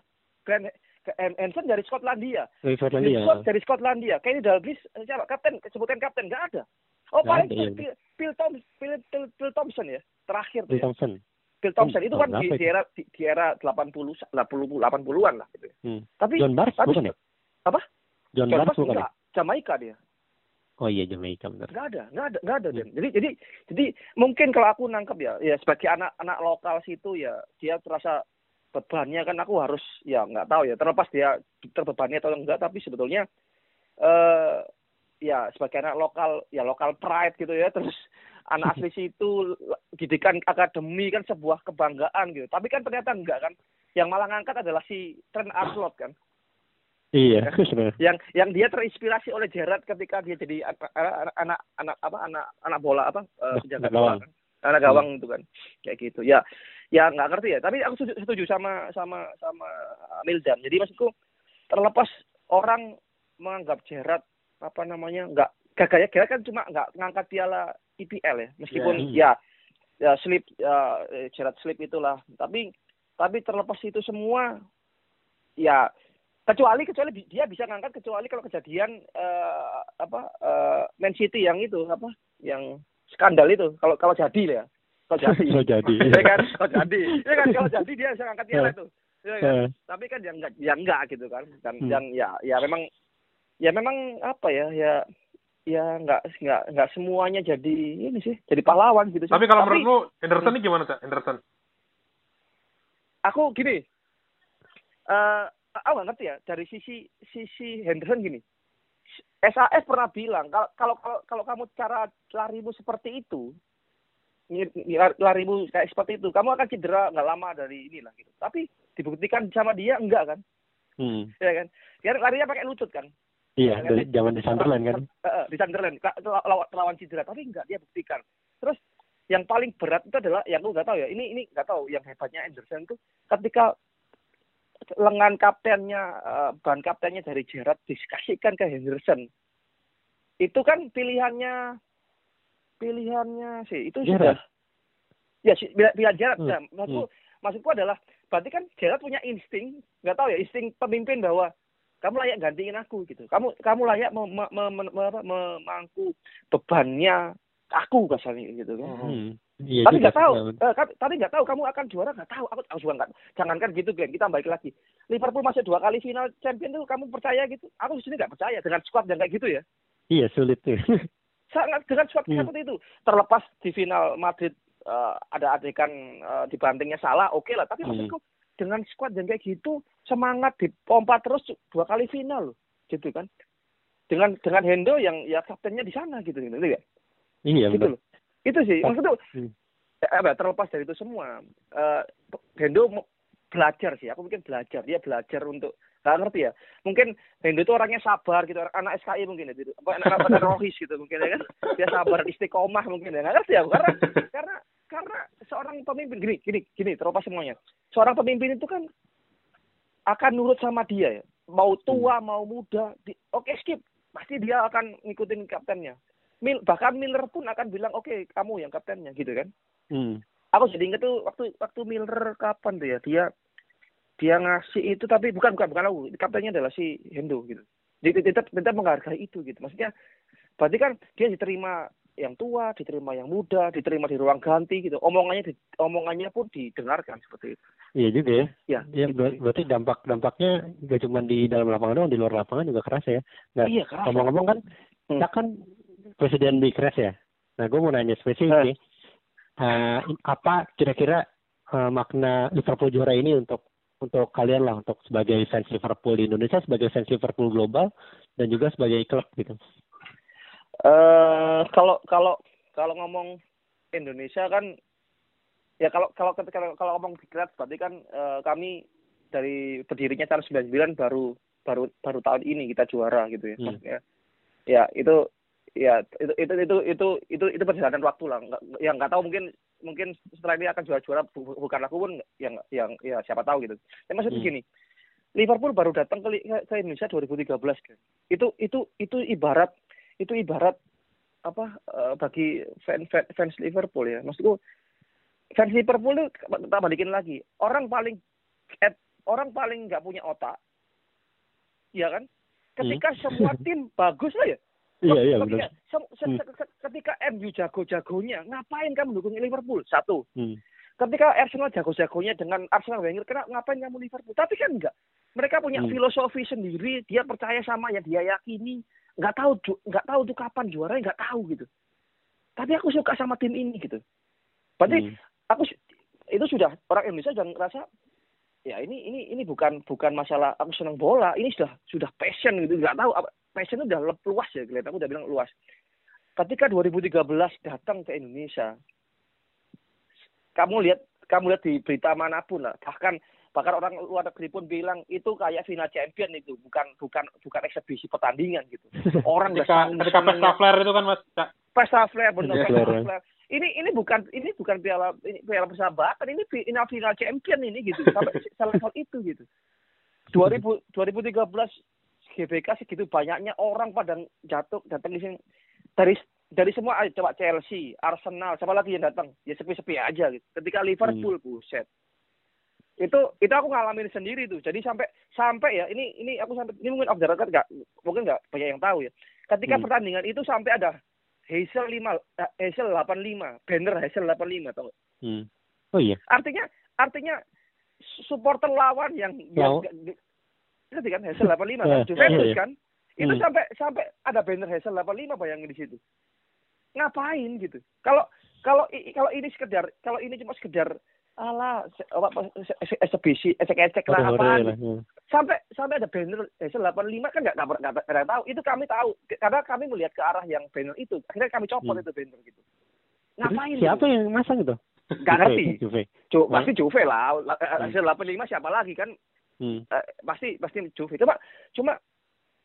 Glenn Hansen dari Skotlandia. Dari Scotland Dari. Skot, dari Skotlandia. Kenny Dalglish eh, siapa? Kapten, sebutkan kapten nggak ada. Oh, paling iya. Phil, Phil, Phil, Phil, Thompson ya. Terakhir Phil. Thompson. Phil Thompson itu Hmm, kan di, itu? era di, di era 80 80 80-an lah gitu. ya. Hmm. Tapi John Barnes bukan ya? Apa? John, John Barnes Barnes bukan ya? Jamaika dia. Oh iya Jamaica benar. nggak ada nggak ada nggak ada Hmm. Jadi jadi jadi mungkin kalau aku nangkep ya ya sebagai anak anak lokal situ ya dia terasa bebannya kan aku harus ya nggak tahu ya terlepas dia terbebani atau enggak tapi sebetulnya eh ya sebagai anak lokal ya lokal pride gitu ya terus anak asli situ didikan akademi kan sebuah kebanggaan gitu tapi kan ternyata enggak kan yang malah ngangkat adalah si Trent Arnold kan Iya, benar. yang yang dia terinspirasi oleh Gerrard ketika dia jadi anak anak apa anak anak bola apa eh, penjaga bola kan. Anak gawang itu kan. Kayak gitu. Ya ya nggak ngerti ya. Tapi aku setuju, setuju sama sama sama Mildan. Jadi maksudku terlepas orang menganggap Gerrard apa namanya nggak gaganya Gerrard kan cuma nggak ngangkat piala IPL ya. Meskipun ya. ya slip ya eh, Gerrard slip itulah. Tapi tapi terlepas itu semua ya kecuali kecuali dia bisa ngangkat kecuali kalau kejadian eh, apa eh, Man City yang itu apa yang skandal itu. Kalau kalau jadi ya. Kalau jadi. So jadi. ya kan? Kalau jadi. Ya kan? Kalau jadi dia bisa ngangkat piala itu ya kan? Eh, tapi kan yang enggak yang enggak gitu kan. Dan Hmm. yang ya ya memang ya memang apa ya ya ya enggak enggak enggak semuanya jadi ini sih jadi pahlawan gitu sih. tapi kalau menurut lu Henderson ini gimana cak? Henderson? Aku gini eh aku nggak ngerti ya dari sisi sisi Henderson gini. SAS pernah bilang kalau kalau kalau, kalau kamu cara larimu seperti itu larimu kayak seperti itu kamu akan cedera nggak lama dari inilah gitu. Tapi dibuktikan sama dia enggak kan? Hmm. ya kan? Dia larinya pakai lutut kan? Iya, Ya, dari kan? zaman di Sunderland kan. Eh, di Sunderland. Lawan cedera tapi enggak dia buktikan. Terus yang paling berat itu adalah yang aku nggak tahu ya ini ini nggak tahu yang hebatnya Anderson itu ketika lengan kaptennya eh, ban kaptennya dari Gerrard dikasihkan ke Henderson. Itu kan pilihannya pilihannya sih itu sudah. Ya pilihan, Gerrard Hmm, Nah, maksudku maksudku adalah berarti kan Gerrard punya insting nggak tahu ya insting pemimpin bahwa kamu layak gantiin aku gitu. Kamu kamu layak mem- mem- mem- memangku bebannya aku kasarnya gitu kan. Hmm. Iya tapi nggak tahu. eh, tapi nggak tahu kamu akan juara nggak tahu. Aku, aku juga nggak jangankan gitu Glenn kita balik lagi. Liverpool masuk dua kali final champion tuh kamu percaya gitu? Aku di sini nggak percaya dengan squad yang kayak gitu ya. Iya sulit tuh. sangat dengan squad Hmm. seperti itu. Terlepas di final Madrid eh, ada adegan eh, dibantingnya salah oke lah. Tapi Hmm. maksudku dengan squad yang kayak gitu semangat dipompa terus dua kali final loh. Gitu kan. Dengan dengan Hendo yang ya kaptennya di sana gitu. Gitu, gitu ya iya gitu benar. loh itu sih. Maksudku Hmm. eh, apa, terlepas dari itu semua. Eh, Hendo belajar sih. Aku mungkin belajar. Dia belajar untuk nggak ngerti ya. Mungkin Hendo itu orangnya sabar gitu. Anak SKI mungkin ya. Gitu. apa anak anak rohis gitu mungkin ya kan. Dia sabar istiqomah mungkin ya. Nggak ngerti ya karena karena karena seorang pemimpin gini gini gini terlepas semuanya. Seorang pemimpin itu kan akan nurut sama dia ya. Mau tua mau muda di, oke skip. Pasti dia akan ngikutin kaptennya Mil, bahkan Miller pun akan bilang oke kamu yang kaptennya gitu kan Hmm. aku jadi inget tuh waktu waktu Miller kapan tuh ya dia dia ngasih itu tapi bukan bukan bukan aku kaptennya adalah si Hendo gitu dia tetap tetap menghargai itu gitu maksudnya berarti kan dia diterima yang tua diterima yang muda diterima di ruang ganti gitu omongannya di, omongannya pun didengarkan seperti itu Iya juga ya. ya Ya gitu. ber- berarti dampak dampaknya gak cuma di dalam lapangan doang, di luar lapangan juga keras ya. Nah, iya ngomong-ngomong kan, Hmm. kan presiden Big Crash ya. Nah, gue mau nanya spesifik Eh. in- apa kira-kira eh, makna Liverpool juara ini untuk untuk kalian lah, untuk sebagai fans Liverpool di Indonesia, sebagai fans Liverpool global, dan juga sebagai klub gitu. eh kalau kalau kalau ngomong Indonesia kan ya kalau kalau kalau, kalau ngomong Big Reds berarti kan eh, kami dari berdirinya tahun 99 baru baru baru tahun ini kita juara gitu ya. Hmm. Maksudnya, ya itu ya itu itu itu itu itu itu perjalanan waktu lah. Nggak, yang nggak tahu mungkin mungkin setelah ini akan juara-juara bu- bukan aku pun yang yang ya siapa tahu gitu. Tapi maksudnya Hmm. gini, Liverpool baru datang ke, ke Indonesia 2013 kan. Itu itu itu ibarat itu ibarat apa eh, bagi fans fans, fans Liverpool ya. Maksudku fans Liverpool itu tak balikin lagi. Orang paling eh, orang paling nggak punya otak, ya kan? Ketika semua tim bagus lah ya. Iya, iya, ketika, benar. Hmm. ketika MU jago-jagonya, ngapain kamu dukung Liverpool? Satu. Hmm. Ketika Arsenal jago-jagonya dengan Arsenal Wenger, kenapa ngapain kamu Liverpool? Tapi kan enggak. Mereka punya Hmm. filosofi sendiri, dia percaya sama yang dia yakini. Nggak tahu ju- nggak tahu tuh kapan juaranya, nggak tahu gitu. Tapi aku suka sama tim ini gitu. Berarti Hmm. aku itu sudah orang Indonesia sudah ngerasa ya ini ini ini bukan bukan masalah aku senang bola ini sudah sudah passion gitu nggak tahu apa passion itu udah luas ya kelihatan. Aku udah bilang luas. Ketika 2013 datang ke Indonesia kamu lihat kamu lihat di berita mana pun lah. Bahkan bahkan orang luar negeri pun bilang itu kayak final champion itu bukan bukan bukan eksebisi pertandingan gitu. Orang Ketika ketika pesta flare itu kan Mas. Pesta flare benar pesta flare. flare ini ini bukan ini bukan piala ini piala persahabatan ini final final champion ini gitu. Sampai selevel itu gitu. 2000 2013 GBK segitu banyaknya orang pada jatuh datang di sini dari dari semua ayo coba Chelsea Arsenal siapa lagi yang datang ya sepi-sepi aja gitu ketika Liverpool buset itu itu aku ngalamin sendiri tuh jadi sampai sampai ya ini ini aku sampai ini mungkin off the record nggak mungkin nggak banyak yang tahu ya ketika Hmm. pertandingan itu sampai ada Hazel 5 eh, Hazel 85 banner Hazel 85 tau nggak? Hmm. Oh iya. artinya artinya supporter lawan yang yang. Ngerti kan? Hazel 85 kan Juventus iya, iya. kan? Itu Hmm. sampai sampai ada banner Hazel 85 bayangin di situ. Ngapain gitu? Kalau kalau kalau ini sekedar kalau ini cuma sekedar ala apa apa, se- eksebisi ecek-ecek lah Hore-hore apaan? lah, ya. sampai sampai ada banner Hazel 85 kan nggak nggak nggak tahu. Itu kami tahu. Karena kami melihat ke arah yang banner itu. Akhirnya kami copot Hmm. itu banner gitu. Ngapain siapa gitu? yang masang itu? Juve, ngerti. Juve. Ju- pasti Juve lah. La- Hazel 85 siapa lagi kan Hmm. Eh, pasti pasti Juve. Cuma cuma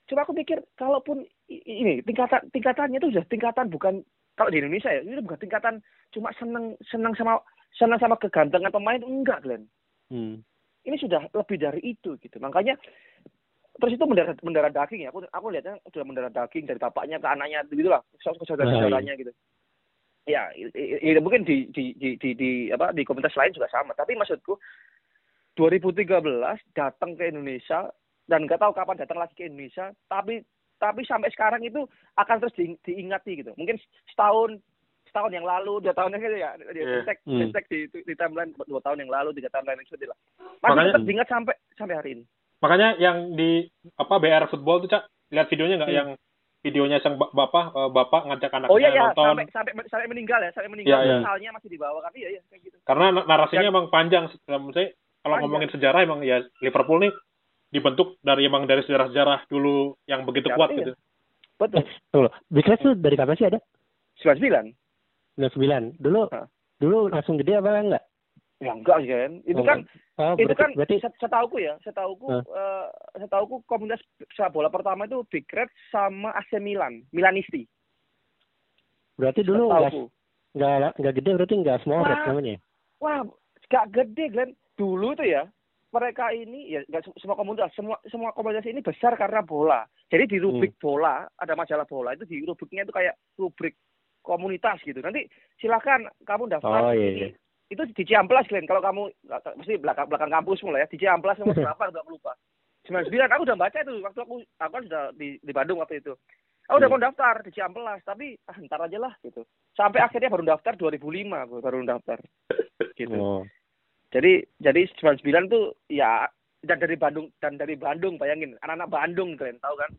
cuma aku pikir kalaupun ini tingkatan tingkatannya itu sudah tingkatan bukan kalau di Indonesia ya itu bukan tingkatan cuma seneng seneng sama seneng sama kegantengan pemain enggak Glenn. Hmm. ini sudah lebih dari itu gitu. Makanya terus itu mendarah mendarah daging ya. Aku aku lihatnya sudah mendarah daging dari bapaknya ke anaknya gitu lah saudara saudaranya gitu. Ya i- i- i- mungkin di di, di di di apa di komunitas lain juga sama. Tapi maksudku 2013 datang ke Indonesia dan nggak tahu kapan datang lagi ke Indonesia tapi tapi sampai sekarang itu akan terus di, diingati gitu mungkin setahun setahun yang lalu dua tahun yang lalu ya di Iya. hashtag, Hmm. hashtag di, di timeline dua tahun yang lalu tiga tahun lalu seperti lah masih Makanya- tetap diingat sampai sampai hari ini Makanya yang di apa BR Football tuh Cak, lihat videonya nggak Hmm. yang videonya sang ba- bapak eh, bapak ngajak anaknya oh iya ya nonton sampai sampai sampai meninggal ya sampai meninggal Iya, iya. misalnya masih dibawa kan iya iya kayak gitu karena na- narasinya Dan- emang panjang saya kalau ngomongin sejarah emang ya Liverpool nih dibentuk dari emang dari sejarah-sejarah dulu yang begitu Ya, kuat iya. gitu. betul Tunggu, Big Reds tuh dari kapan sih ada? 99 99. Dulu Hah. dulu langsung gede apa enggak? ya enggak sih kan itu Oh, kan Oh, itu berarti, kan berarti set- setauku ya setauku Hah? eh, setauku komunitas sepak bola pertama itu Big Red sama AC Milan Milanisti berarti dulu nggak setauku nggak nggak gede berarti nggak small red Wah. namanya. ya? wah gak gede Glenn dulu tuh ya mereka ini ya nggak se- semua komunitas semua semua komunitas ini besar karena bola. Jadi di rubrik bola ada majalah bola itu di rubriknya itu kayak rubrik komunitas gitu. Nanti silakan kamu Oh, daftar iya, ini. iya. Itu di Ciamplas Glenn. Kalau kamu mesti belakang belakang kampus mulai ya di Ciamplas nomor berapa nggak lupa. 99 aku udah baca itu waktu aku aku kan sudah di di Bandung waktu itu. Aku udah Hmm. mau daftar di Ciamplas tapi ah, ntar aja lah gitu. Sampai akhirnya baru daftar 2005 aku baru daftar. Gitu. Oh. Jadi jadi 99 tuh ya dan dari Bandung dan dari Bandung bayangin anak-anak Bandung kalian tahu kan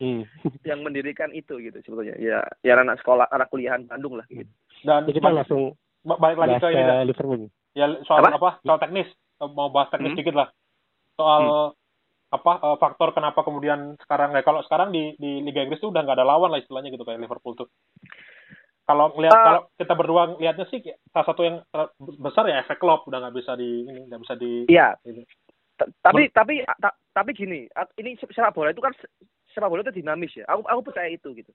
Hmm. yang mendirikan itu gitu sebetulnya ya ya anak sekolah anak kuliahan Bandung lah gitu. Dan Jadi kita langsung balik lagi ke ini dah. Liverpool. ya soal Apa? apa? Soal teknis. Mau bahas teknis Hmm. dikit lah. Soal apa eh, faktor kenapa kemudian sekarang kayak kalau sekarang di di Liga Inggris tuh udah nggak ada lawan lah istilahnya gitu kayak Liverpool tuh. Kalau ngelihat Ah. kalau kita berdua lihatnya sih salah satu yang besar ya efek Klopp udah nggak bisa di ini nggak bisa di Iya. ini. Tapi tapi ta- tapi gini, ini se- sepak bola itu kan se- sepak bola itu dinamis ya. Aku aku percaya itu gitu.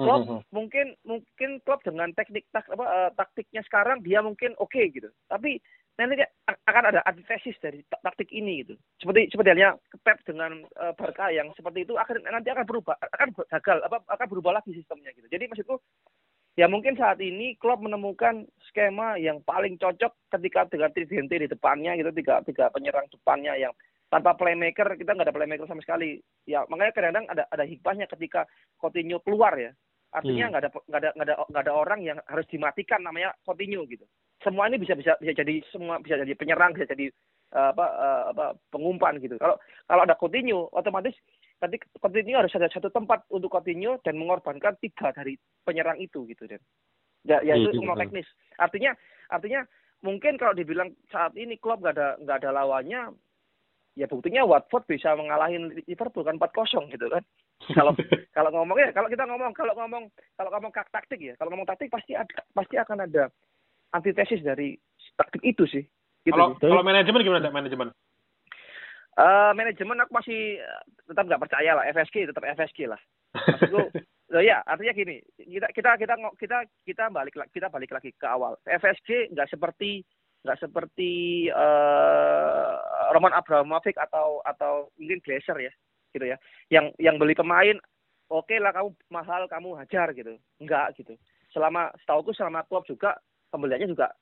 Klopp Mhm. mungkin mungkin Klopp dengan teknik tak, apa eh, taktiknya sekarang dia mungkin oke gitu. Tapi nanti akan ada antitesis dari ta- taktik ini gitu. Seperti seperti halnya Pep dengan eh, Barca yang seperti itu akan nanti akan berubah akan gagal apa akan berubah lagi sistemnya gitu. Jadi maksudku ya mungkin saat ini Klopp menemukan skema yang paling cocok ketika dengan Tridente di depannya gitu tiga tiga penyerang depannya yang tanpa playmaker kita nggak ada playmaker sama sekali. Ya makanya kadang-kadang ada ada hikmahnya ketika Coutinho keluar ya. Artinya Hmm. nggak ada nggak ada nggak ada nggak ada orang yang harus dimatikan namanya Coutinho gitu. Semua ini bisa bisa bisa jadi semua bisa jadi penyerang bisa jadi eh, apa eh, apa pengumpan gitu. Kalau kalau ada Coutinho otomatis nanti Coutinho harus ada satu tempat untuk Coutinho dan mengorbankan tiga dari penyerang itu gitu dan ya, ya Iya itu juga. semua teknis artinya artinya mungkin kalau dibilang saat ini klub nggak ada nggak ada lawannya ya buktinya Watford bisa mengalahin Liverpool kan 4-0 gitu kan kalau kalau ngomongnya kalau kita ngomong kalau ngomong kalau ngomong kak- taktik ya kalau ngomong taktik pasti ada pasti akan ada antitesis dari taktik itu sih gitu Kalau sih. kalau manajemen gimana Dak? manajemen? Eh, manajemen aku masih eh, tetap nggak percaya lah. FSG tetap FSG lah. Maksudku Loh ya artinya gini. Kita kita kita kita kita balik kita balik lagi ke awal. FSG nggak seperti nggak seperti eh Roman Abramovich atau atau mungkin Glazer ya gitu ya. Yang yang beli pemain oke lah kamu mahal kamu hajar gitu. Enggak gitu. Selama setauku selama klub juga pembeliannya juga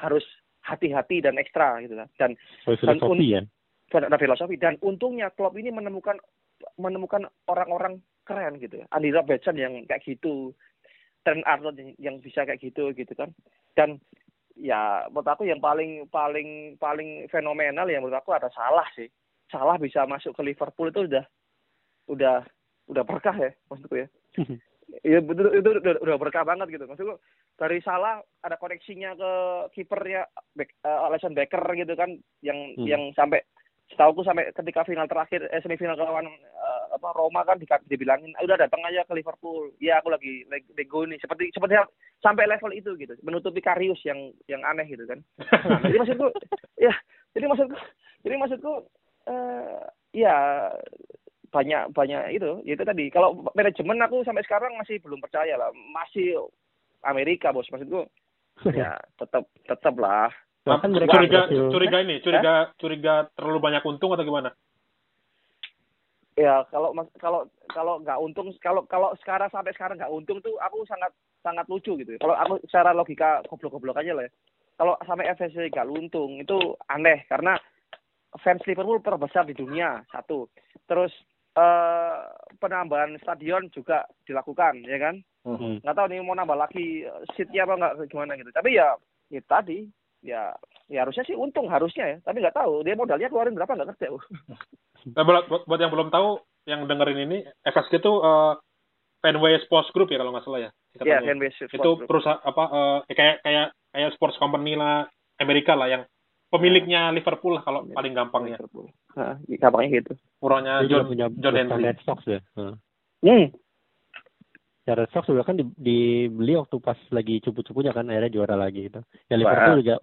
harus hati-hati dan ekstra gitu lah. Dan filosofi ya. Ada filosofi. Dan untungnya klub ini menemukan menemukan orang-orang keren gitu ya. Andy Robertson yang kayak gitu. Trent Arnold yang, yang bisa kayak gitu gitu kan. Dan ya menurut aku yang paling paling paling fenomenal yang menurut aku ada salah sih. Salah bisa masuk ke Liverpool itu udah udah udah berkah ya maksudku ya. Iya betul itu udah, udah berkah banget gitu. Maksudku dari salah ada koneksinya ke kipernya Beck, eh, Alisson Becker gitu kan yang Hmm. yang sampai setauku sampai ketika final terakhir eh, semifinal lawan eh, apa Roma kan di, dibilangin "Ah, udah datang aja ke Liverpool. Ya aku lagi leg- lego nih seperti seperti sampai level itu gitu menutupi Karius yang yang aneh gitu kan. Nah, jadi maksudku ya jadi maksudku jadi maksudku eh ya banyak banyak itu itu tadi. Kalau manajemen aku sampai sekarang masih belum percaya lah. Masih Amerika bos. Maksudku ya tetap tetap lah Bahkan mereka curiga berhasil- curiga ini curiga curiga terlalu banyak untung atau gimana? ya kalau mas- kalau kalau nggak untung kalau kalau sekarang sampai sekarang nggak untung tuh aku sangat sangat lucu gitu. Kalau aku secara logika goblok-goblok aja lah ya. Kalau sampai FSG nggak untung itu aneh. Karena fans Liverpool terbesar di dunia satu. Terus eh, penambahan stadion juga dilakukan ya kan? Hmm. nggak tahu nih mau nambah lagi eh, seatnya apa nggak gimana gitu. Tapi ya itu tadi ya ya harusnya sih untung harusnya ya tapi nggak tahu dia modalnya keluarin berapa nggak ngerti Eh, buat, buat, yang belum tahu, yang dengerin ini, FSG itu eh, Fenway Sports Group ya kalau nggak salah ya. ya singkatannya. fanbase itu Sports Group. perusahaan apa eh, kayak kayak kayak sports company lah Amerika lah yang pemiliknya Liverpool lah kalau paling gampangnya. Liverpool. Nah, gampangnya gitu. Juga John punya John Henry. Red Sox ya. Hmm. Hmm. Ya Red Sox juga kan di- dibeli waktu pas lagi cupu-cupunya kan akhirnya juara lagi gitu. Ya Liverpool juga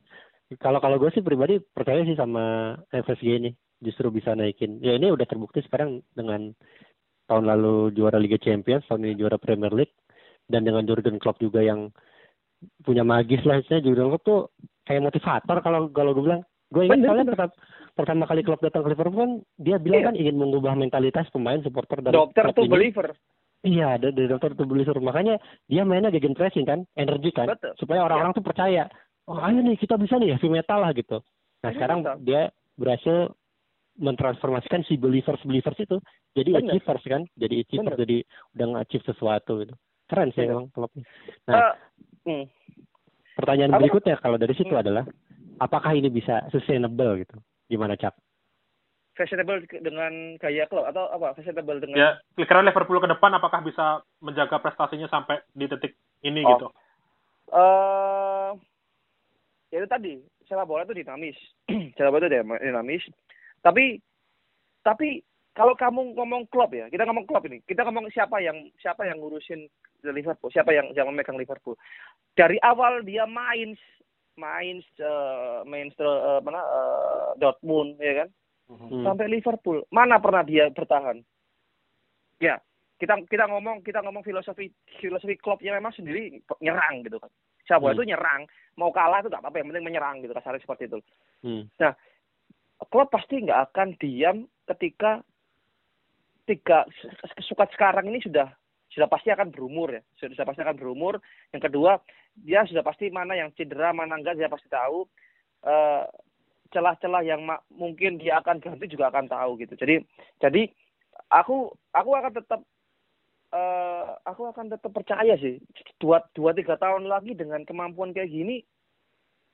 kalau kalau gue sih pribadi percaya sih sama FSG ini justru bisa naikin. Ya ini udah terbukti sekarang dengan tahun lalu juara Liga Champions, tahun ini juara Premier League dan dengan Jurgen Klopp juga yang punya magis lah istilahnya Jurgen Klopp tuh kayak motivator kalau kalau gue bilang. Gue ingat Bener, soalnya pertama, pertama kali klub datang ke Liverpool kan dia bilang Iya. kan ingin mengubah mentalitas pemain supporter dan Dokter tuh ini. believer. Iya, dari, dari dokter tuh believer. Makanya dia mainnya gegen pressing kan, energi kan, Betul. supaya orang-orang tuh percaya. Oh, ayo nih kita bisa nih heavy metal lah gitu. Nah, Heavy sekarang metal. dia berhasil mentransformasikan si believers believers itu jadi Bener. achievers kan, jadi achievers, Bener. jadi udah nge-achieve sesuatu gitu. Keren sih Bener. emang klubnya. Nah, hmm. pertanyaan apa- berikutnya kalau dari situ Hmm. adalah apakah ini bisa sustainable gitu? Gimana Cap? Fashionable dengan gaya klub atau apa? Fashionable dengan Ya, kira Liverpool ke depan apakah bisa menjaga prestasinya sampai di titik ini Oh. gitu? eh ya itu tadi sepak bola itu dinamis sepak bola itu dinamis tapi tapi kalau kamu ngomong klub ya kita ngomong klub ini kita ngomong siapa yang siapa yang ngurusin Liverpool siapa yang yang memegang Liverpool dari awal dia main main eh, main eh, mana eh, Dortmund ya kan Hmm. sampai Liverpool mana pernah dia bertahan? Ya kita kita ngomong kita ngomong filosofi filosofi klubnya memang sendiri nyerang gitu kan. Bola Hmm. itu nyerang mau kalah itu nggak apa-apa yang penting menyerang gitu kasarnya seperti itu. Hmm. klub pasti nggak akan diam ketika tiga sukat sekarang ini sudah sudah pasti akan berumur ya. Sudah, sudah pasti akan berumur. Yang kedua dia sudah pasti mana yang cedera mana enggak dia pasti tahu. Eh, celah-celah yang ma- mungkin dia akan ganti juga akan tahu gitu. Jadi jadi aku aku akan tetap eh aku akan tetap percaya sih. Dua dua tiga tahun lagi dengan kemampuan kayak gini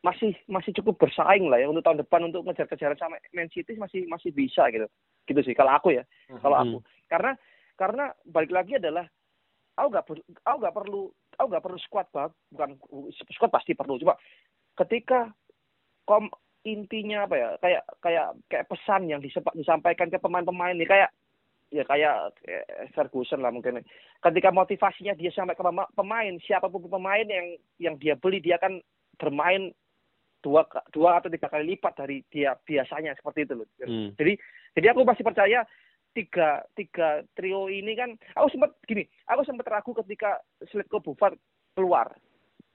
masih masih cukup bersaing lah ya untuk tahun depan untuk ngejar-kejaran sama Man City masih masih bisa gitu. Gitu sih kalau aku ya kalau aku. Karena karena balik lagi adalah aku nggak aku nggak perlu aku nggak perlu squad bukan squad pasti perlu. Coba ketika kom intinya apa ya kayak kayak kayak pesan yang disepa- disampaikan ke pemain-pemain nih kayak ya kayak eh, Ferguson lah mungkin. Ketika motivasinya dia sampai ke pema- pemain siapa pun pemain yang yang dia beli dia akan bermain dua dua atau tiga kali lipat dari dia biasanya seperti itu loh. Hmm. jadi jadi aku masih percaya tiga tiga trio ini kan aku sempat gini aku sempat ragu ketika Sletko Buffon keluar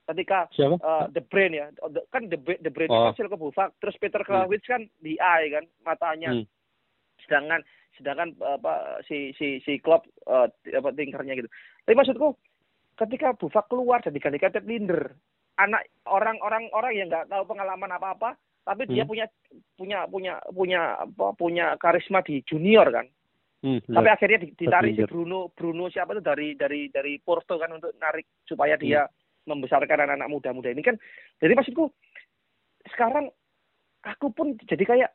ketika Siapa? eh, The Brain ya The- kan The, The Brain Oh. kan Sletko Buffon terus Peter Krawietz kan di eye kan matanya Hmm. sedangkan sedangkan apa si si si Klopp eh, apa tingkernya gitu tapi maksudku ketika Buffon keluar dan digantikan Ted Linder anak orang-orang orang yang nggak tahu pengalaman apa-apa tapi dia Hmm. punya punya punya punya apa punya karisma di junior kan Hmm. sampai akhirnya di- ditarik si. Bruno Bruno siapa itu dari dari dari Porto kan untuk narik supaya dia membesarkan anak-anak muda-muda ini kan jadi maksudku sekarang aku pun jadi kayak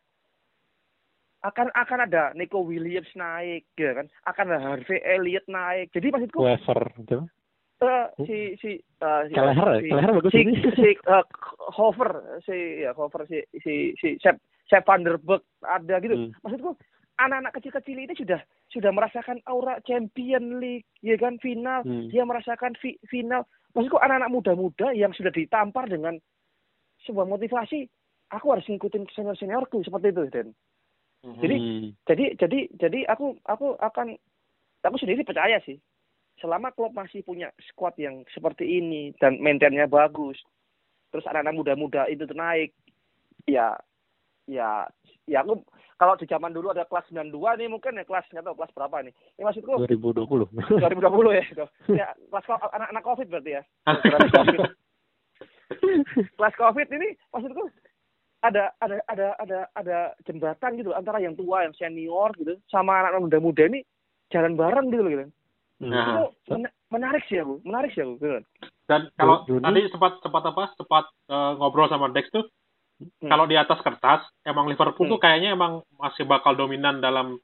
akan akan ada Nico Williams naik ya kan akan ada Harvey Elliott naik jadi maksudku Wever gitu. eh, si si eh, si Kelleher, si, Kelleher bagus si, ini. si eh, Hover si ya Hover si si si Sepp Sepp van der Berg ada gitu Hmm. maksudku anak-anak kecil-kecil ini sudah sudah merasakan aura Champion League ya kan final Hmm. dia merasakan fi- final maksudku anak-anak muda-muda yang sudah ditampar dengan sebuah motivasi aku harus ngikutin senior seniorku seperti itu Den jadi Hmm. jadi jadi jadi aku aku akan aku sendiri percaya sih selama klub masih punya squad yang seperti ini dan maintainnya bagus terus anak-anak muda-muda itu naik ya ya ya aku kalau di zaman dulu ada kelas 92 nih mungkin ya kelas nggak tahu kelas berapa nih ini maksudku 2020. 2020 ya itu. ya kelas anak-anak covid berarti ya kelas covid kelas covid ini maksudku ada ada ada ada ada jembatan gitu antara yang tua yang senior gitu sama anak-anak muda-muda ini jalan bareng gitu loh gitu. Nah. Itu mena- menarik sih aku, menarik sih aku. Gitu. Dan kalau Juni. tadi sempat sempat apa? Sempat eh, ngobrol sama Dex tuh Hmm. kalau di atas kertas emang Liverpool tuh Hmm. kayaknya emang masih bakal dominan dalam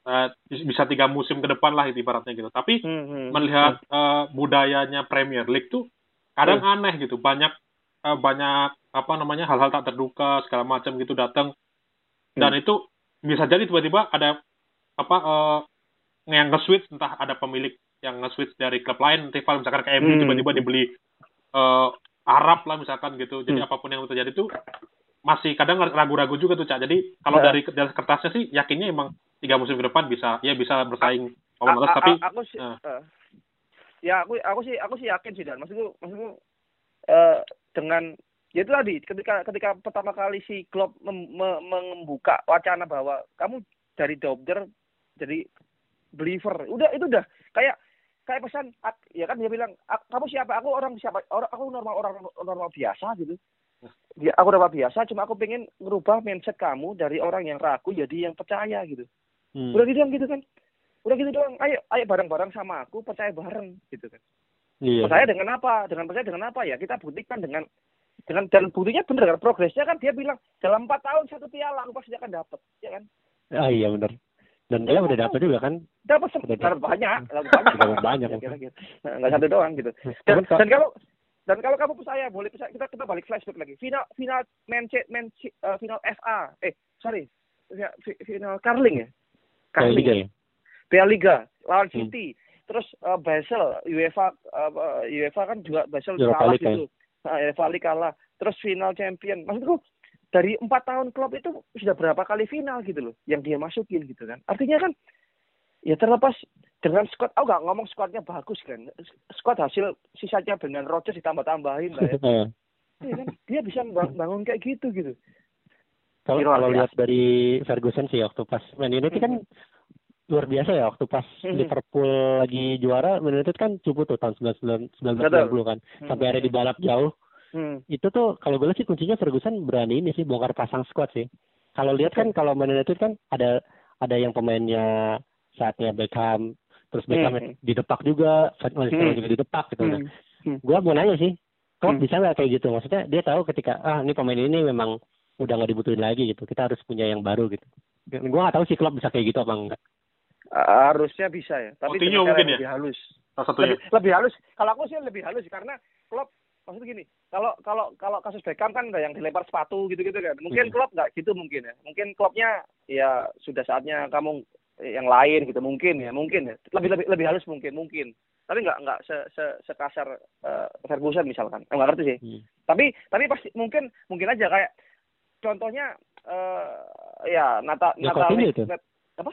eh, bisa tiga musim ke depan lah itu ibaratnya gitu. Tapi Hmm, hmm. melihat eh, budayanya Premier League tuh kadang aneh gitu. Banyak eh, banyak apa namanya hal-hal tak terduga segala macam gitu datang dan itu bisa jadi tiba-tiba ada apa eh, yang nge-switch entah ada pemilik yang nge-switch dari klub lain rival misalkan ke MU Hmm. tiba-tiba dibeli eh, Arab lah misalkan gitu jadi Hmm. apa pun yang terjadi itu masih kadang ragu-ragu juga tuh cak. Jadi kalau Nah. dari dari kertasnya sih yakinnya emang tiga musim ke depan bisa ya bisa bersaing papan A- atas tapi aku sih eh. eh, ya aku aku sih aku sih yakin sih dan. Maksudku maksudku eh, dengan ya itu tadi ketika ketika pertama kali si Klopp mem, me, membuka wacana bahwa kamu dari doubter jadi believer udah itu udah. Kayak kayak pesan ya kan dia bilang kamu siapa? Aku orang siapa? Orang aku normal orang normal biasa gitu ya, aku normal biasa cuma aku pengen merubah mindset kamu dari orang yang ragu jadi yang percaya gitu. Hmm. udah gitu gitu kan? Udah gitu doang. Ayo ayo bareng-bareng sama aku percaya bareng gitu kan. Iya. percaya dengan apa? Dengan percaya dengan apa? Ya kita buktikan dengan dengan dan buktinya bener kan? Progresnya kan dia bilang dalam empat tahun satu piala aku pasti akan dapat ya kan? Ah iya benar dan dia udah dapat juga kan? Dapat dapat banyak dapat banyak. Dapat banyak kira-kira nah, nggak satu doang gitu. Dan, dan kalau dan kalau kamu percaya boleh percaya kita kita balik flashback lagi final final Man, uh, final FA eh sorry final Carling ya Carling ya Piala Liga lawan hmm. City. Terus uh, Basel UEFA uh, UEFA kan juga Basel kalah gitu. Nah, UEFA League kalah. Terus final champion. Maksudku dari empat tahun klub itu sudah berapa kali final gitu loh yang dia masukin gitu kan. Artinya kan ya terlepas dengan squad, oh nggak ngomong squadnya bagus kan. Squad hasil sisanya dengan Rodgers ditambah-tambahin lah ya. ya kan? Dia bisa bangun kayak gitu gitu. Kalau kalau lihat dari Ferguson sih waktu pas Man United kan hmm luar biasa ya waktu pas hmm. Liverpool lagi juara Man United kan cukup tuh tahun 1990 kan hmm. sampai ada di balap jauh hmm. itu tuh kalau gue lihat sih kuncinya Ferguson berani ini sih bongkar pasang squad sih kalau lihat kan kalau Man United kan ada ada yang pemainnya saatnya Beckham terus Beckham hmm. didepak juga Ferguson hmm. juga didepak gitu hmm. hmm. gue mau nanya sih kok hmm. bisa nggak kayak gitu maksudnya dia tahu ketika ah ini pemain ini memang udah nggak dibutuhin lagi gitu kita harus punya yang baru gitu gue nggak tahu sih klub bisa kayak gitu apa enggak harusnya bisa ya tapi Coutinho mungkin ya? lebih halus lebih, lebih halus kalau aku sih lebih halus karena klub maksudnya gini kalau kalau kalau kasus Beckham kan yang dilempar sepatu gitu gitu kan mungkin hmm. klub nggak gitu mungkin ya mungkin klubnya ya sudah saatnya kamu yang lain gitu mungkin ya mungkin ya. Lebih lebih lebih halus mungkin mungkin. Tapi nggak nggak se, se, sekasar uh, Ferguson misalkan. Nggak ngerti sih. Hmm. tapi tapi pasti mungkin mungkin aja kayak contohnya uh, ya Nata ya, Nata apa?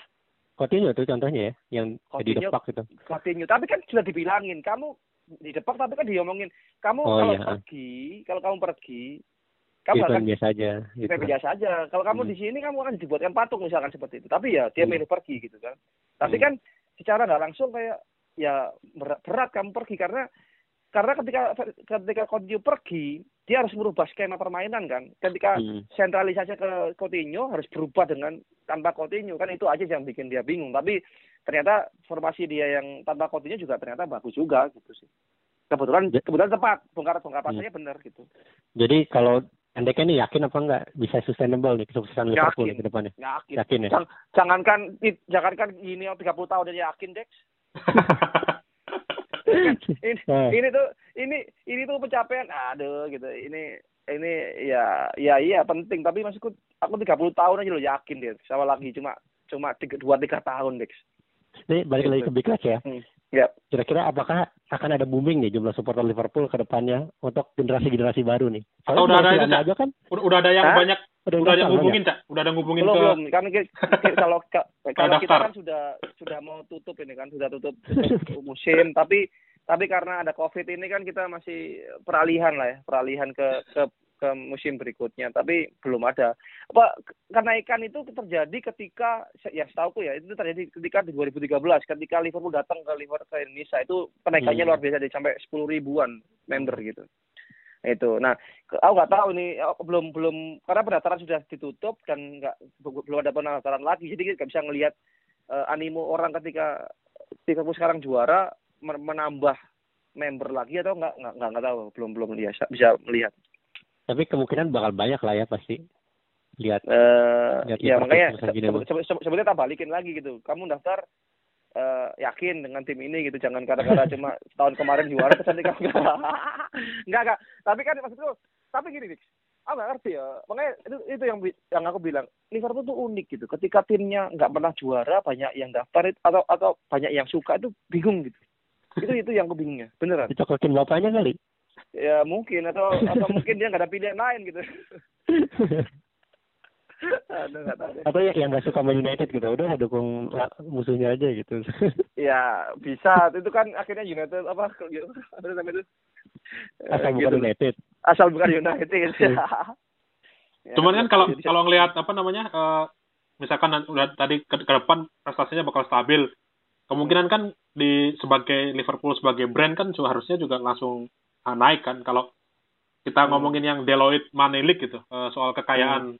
Coutinho itu contohnya ya, yang di depak itu. Coutinho, tapi kan sudah dibilangin, kamu di depak tapi kan diomongin, kamu oh, kalau iya. pergi, kalau kamu pergi, kamu akan biasa aja. Gitu. Biasa aja. Kalau kamu hmm. di sini kamu akan dibuatkan patung misalkan seperti itu. Tapi ya dia hmm. milih pergi gitu kan. Tapi hmm. kan secara nggak langsung kayak ya berat, berat kamu pergi karena karena ketika ketika Coutinho pergi dia harus merubah skema permainan kan. Ketika hmm. sentralisasi ke Coutinho harus berubah dengan tanpa Coutinho kan itu aja yang bikin dia bingung. Tapi ternyata formasi dia yang tanpa Coutinho juga ternyata bagus juga gitu sih. Kebetulan kebetulan tepat bongkar bongkar pasarnya hmm. benar gitu. Jadi kalau Endek ini yakin apa enggak bisa sustainable nih kesuksesan Liverpool yakin, ke depannya? Yakin. Yakin ya. Jangankan jangankan ini 30 tahun dia yakin, Dex. ini, nah. ini tuh ini ini tuh pencapaian aduh gitu ini ini ya ya iya penting tapi maksudku aku tiga puluh tahun aja lo yakin deh sama lagi cuma cuma tiga dua tiga tahun deh ini balik lagi ke Big Match ya hmm. Ya. Kira-kira apakah akan ada booming nih jumlah supporter Liverpool ke depannya untuk generasi-generasi baru nih? Atau udah ada itu, aja kan? Udah, udah ada yang Hah? banyak udah, udah ada yang ngubungin, Cak? Udah ada ngubungin belum, ke Belum, kan kalau kalau kita kan sudah sudah mau tutup ini kan, sudah tutup, tutup musim, tapi tapi karena ada Covid ini kan kita masih peralihan lah ya, peralihan ke ke ke musim berikutnya tapi belum ada. Apa kenaikan itu terjadi ketika ya setahu ya itu terjadi ketika di 2013 ketika Liverpool datang ke Liverpool ke Indonesia itu kenaikannya hmm. luar biasa dari sampai sepuluh ribuan member gitu. Itu. Nah aku nggak tahu nih belum belum karena pendaftaran sudah ditutup dan nggak belum ada pendaftaran lagi jadi nggak bisa ngelihat uh, animo orang ketika Liverpool sekarang juara menambah member lagi atau nggak nggak nggak tahu belum belum lihat bisa melihat tapi kemungkinan bakal banyak lah ya pasti. Lihat. Uh, lihat ya makanya se se sebetulnya tak balikin lagi gitu. Kamu daftar uh, yakin dengan tim ini gitu. Jangan gara-gara cuma tahun kemarin juara terus nanti kamu enggak enggak. Tapi kan maksudku tapi gini nih. Aku nggak ngerti ya. Makanya itu, itu yang yang aku bilang. Liverpool tuh unik gitu. Ketika timnya nggak pernah juara, banyak yang daftar atau atau banyak yang suka itu bingung gitu. Itu itu yang aku bingungnya. Beneran. Dicokokin bapaknya kali ya mungkin atau atau mungkin dia nggak ada pilihan lain gitu Aduh. Atau ya- yang nggak suka Man United gitu, udah dukung musuhnya aja gitu. Ya bisa. Itu kan akhirnya United apa? Apa namanya itu? Asal Eh, bukan gitu. United. Asal bukan United. gitu. Ya, Cuman kan kalau jadi- kalau ngelihat apa namanya eh, misalkan udah tadi ke, ke depan prestasinya bakal stabil. Kemungkinan kan di sebagai Liverpool sebagai brand kan juga harusnya juga langsung naik kan kalau kita Hmm. ngomongin yang Deloitte League gitu eh, soal kekayaan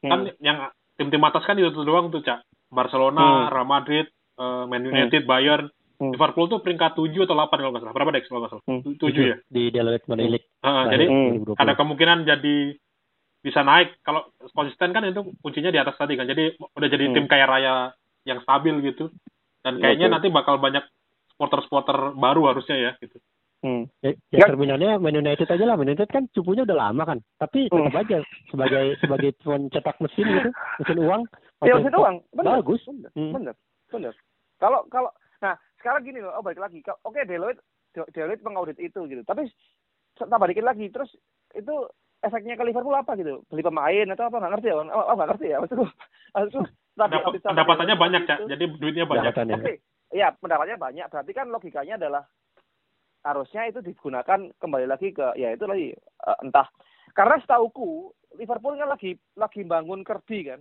kan Hmm. yang tim-tim atas kan itu doang tuh cak Barcelona, Real Madrid, eh, Man United, Bayern, Hmm. Liverpool tuh peringkat 7 atau 8 kalau nggak salah. Berapa Dex kalau nggak salah? Hmm. 7 ya. Di Deloitte League. Heeh, jadi Hmm. 2020. ada kemungkinan jadi bisa naik kalau konsisten kan itu kuncinya di atas tadi kan jadi udah jadi Hmm. tim kaya raya yang stabil gitu dan kayaknya Betul. nanti bakal banyak supporter-supporter baru harusnya ya gitu Hmm. Ya, Ya. ya terminalnya Man United aja lah. Man United kan cupunya udah lama kan. Tapi tetap Hmm. aja sebagai sebagai tuan cetak mesin gitu, mesin uang. Ya maksud doang. Bener. Bagus. Bener. Hmm. Bener. Bener. Kalau kalau nah sekarang gini loh, oh balik lagi. Oke Deloitte De- Deloitte mengaudit itu gitu. Tapi tambah dikit lagi terus itu efeknya ke Liverpool apa gitu? Beli pemain atau apa nggak ngerti ya? Oh, oh nggak ngerti ya. Maksudku maksudku pendapatannya Deloitte banyak cak itu- jadi duitnya banyak Pendapatannya. Oke, ya pendapatannya banyak. Berarti kan logikanya adalah harusnya itu digunakan kembali lagi ke ya itu lagi eh, entah karena setauku Liverpool kan lagi lagi bangun Kirby kan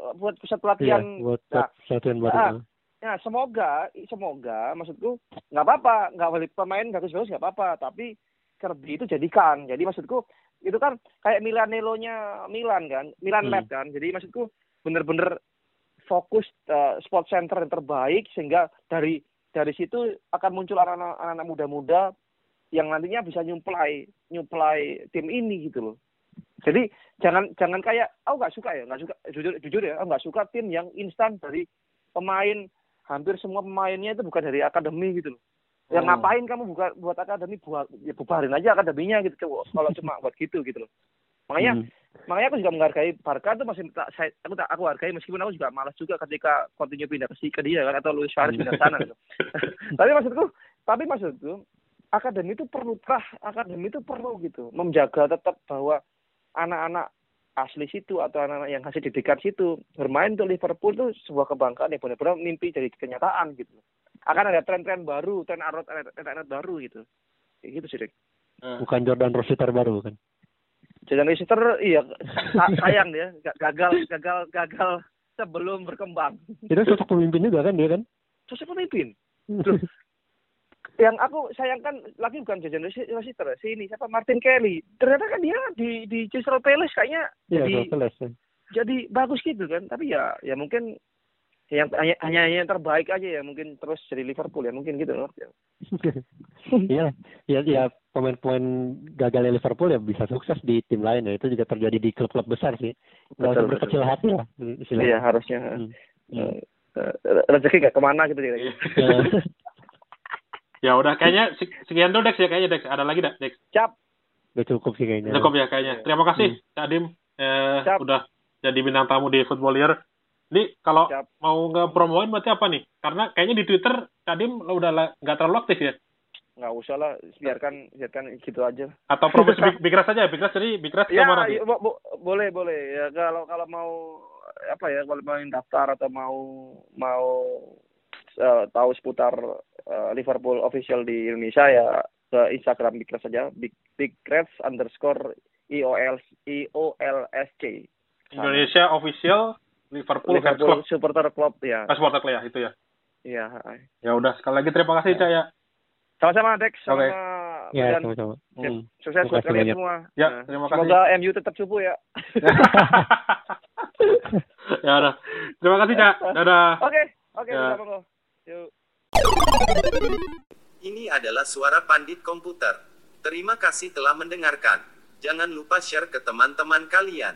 eh, buat pusat Iya, pelatihan. buat Nah, satuan baru. ah, ya semoga semoga maksudku nggak apa-apa nggak balik pemain bagus-bagus nggak apa-apa tapi Kirby itu jadikan. Jadi maksudku itu kan kayak Milanelonya Milan kan, Milan Hmm. Lab kan. Jadi maksudku bener-bener fokus eh, sport center yang terbaik sehingga dari dari situ akan muncul anak-anak muda-muda yang nantinya bisa nyuplai nyuplai tim ini gitu loh. Jadi jangan jangan kayak aku nggak suka ya nggak suka jujur jujur ya aku nggak suka tim yang instan dari pemain hampir semua pemainnya itu bukan dari akademi gitu loh. Yang Hmm. ngapain kamu buka buat akademi buat ya bubarin aja akademinya gitu kalau cuma buat gitu gitu loh. Makanya Hmm. Makanya aku juga menghargai Barca itu masih tak saya aku tak aku hargai meskipun aku juga malas juga ketika continue pindah ke, si- ke dia kan atau Luis Suarez pindah sana gitu. tapi maksudku tapi maksudku akademi itu perlu prah akademi itu perlu gitu menjaga tetap bahwa anak-anak asli situ atau anak-anak yang hasil didikan situ bermain untuk Liverpool itu sebuah kebanggaan yang benar-benar mimpi jadi kenyataan gitu akan ada tren-tren baru tren arot tren baru gitu kayak gitu sih. Bukan Jordan Rossi terbaru kan. Jordan Leicester iya sa- sayang dia Ga- gagal gagal gagal sebelum berkembang. Itu sosok pemimpin juga kan dia kan. Sosok pemimpin. Loh, yang aku sayangkan lagi bukan Jordan Leicester si ini siapa Martin Kelly. Ternyata kan dia di di Crystal Palace kayaknya Iya, jadi ya. jadi bagus gitu kan. Tapi ya ya mungkin yang hanya hanya yang terbaik aja ya mungkin terus jadi Liverpool ya mungkin gitu loh. Iya, ya, ya pemain-pemain gagalnya Liverpool ya bisa sukses di tim lain ya. Itu juga terjadi di klub-klub besar sih. Nggak usah Betul, berkecil hati lah. istilahnya. Iya harusnya. Hmm. Eh, eh, rezeki gak ke mana gitu kira Ya. ya udah kayaknya se- sekian dulu Dex ya kayaknya Dex ada lagi dah Dex Cap. Udah cukup sih kayaknya. cukup ya kayaknya terima kasih Cak Dim eh, udah jadi bintang tamu di Footballier ini kalau Siap. mau nge-promoin berarti apa nih? Karena kayaknya di Twitter Cak Dim udah nggak terlalu aktif ya? Nggak usah lah biarkan biarkan gitu aja. Atau promosi Big, aja? Big Ras jadi Big Ras ya sama iya, bo- bo- boleh boleh. Ya kalau kalau mau apa ya kalau mau daftar atau mau mau eh, tahu seputar eh, Liverpool official di Indonesia ya ke Instagram Big Reds saja Big Big Reds underscore iol iolsc Indonesia official Liverpool, Fans Liverpool Club supporter club ya Ah, supporter club ya itu ya iya ya udah sekali lagi terima kasih Cak ya sama-sama Dex sama Oke. Ya, sama-sama. Siap. Hmm. sukses buat kalian banyak. semua Ya, Nah, terima kasih. semoga MU tetap cupu ya ya udah terima kasih Cak dadah oke oke Ya. yuk Ini adalah suara pandit komputer. Terima kasih telah mendengarkan. Jangan lupa share ke teman-teman kalian.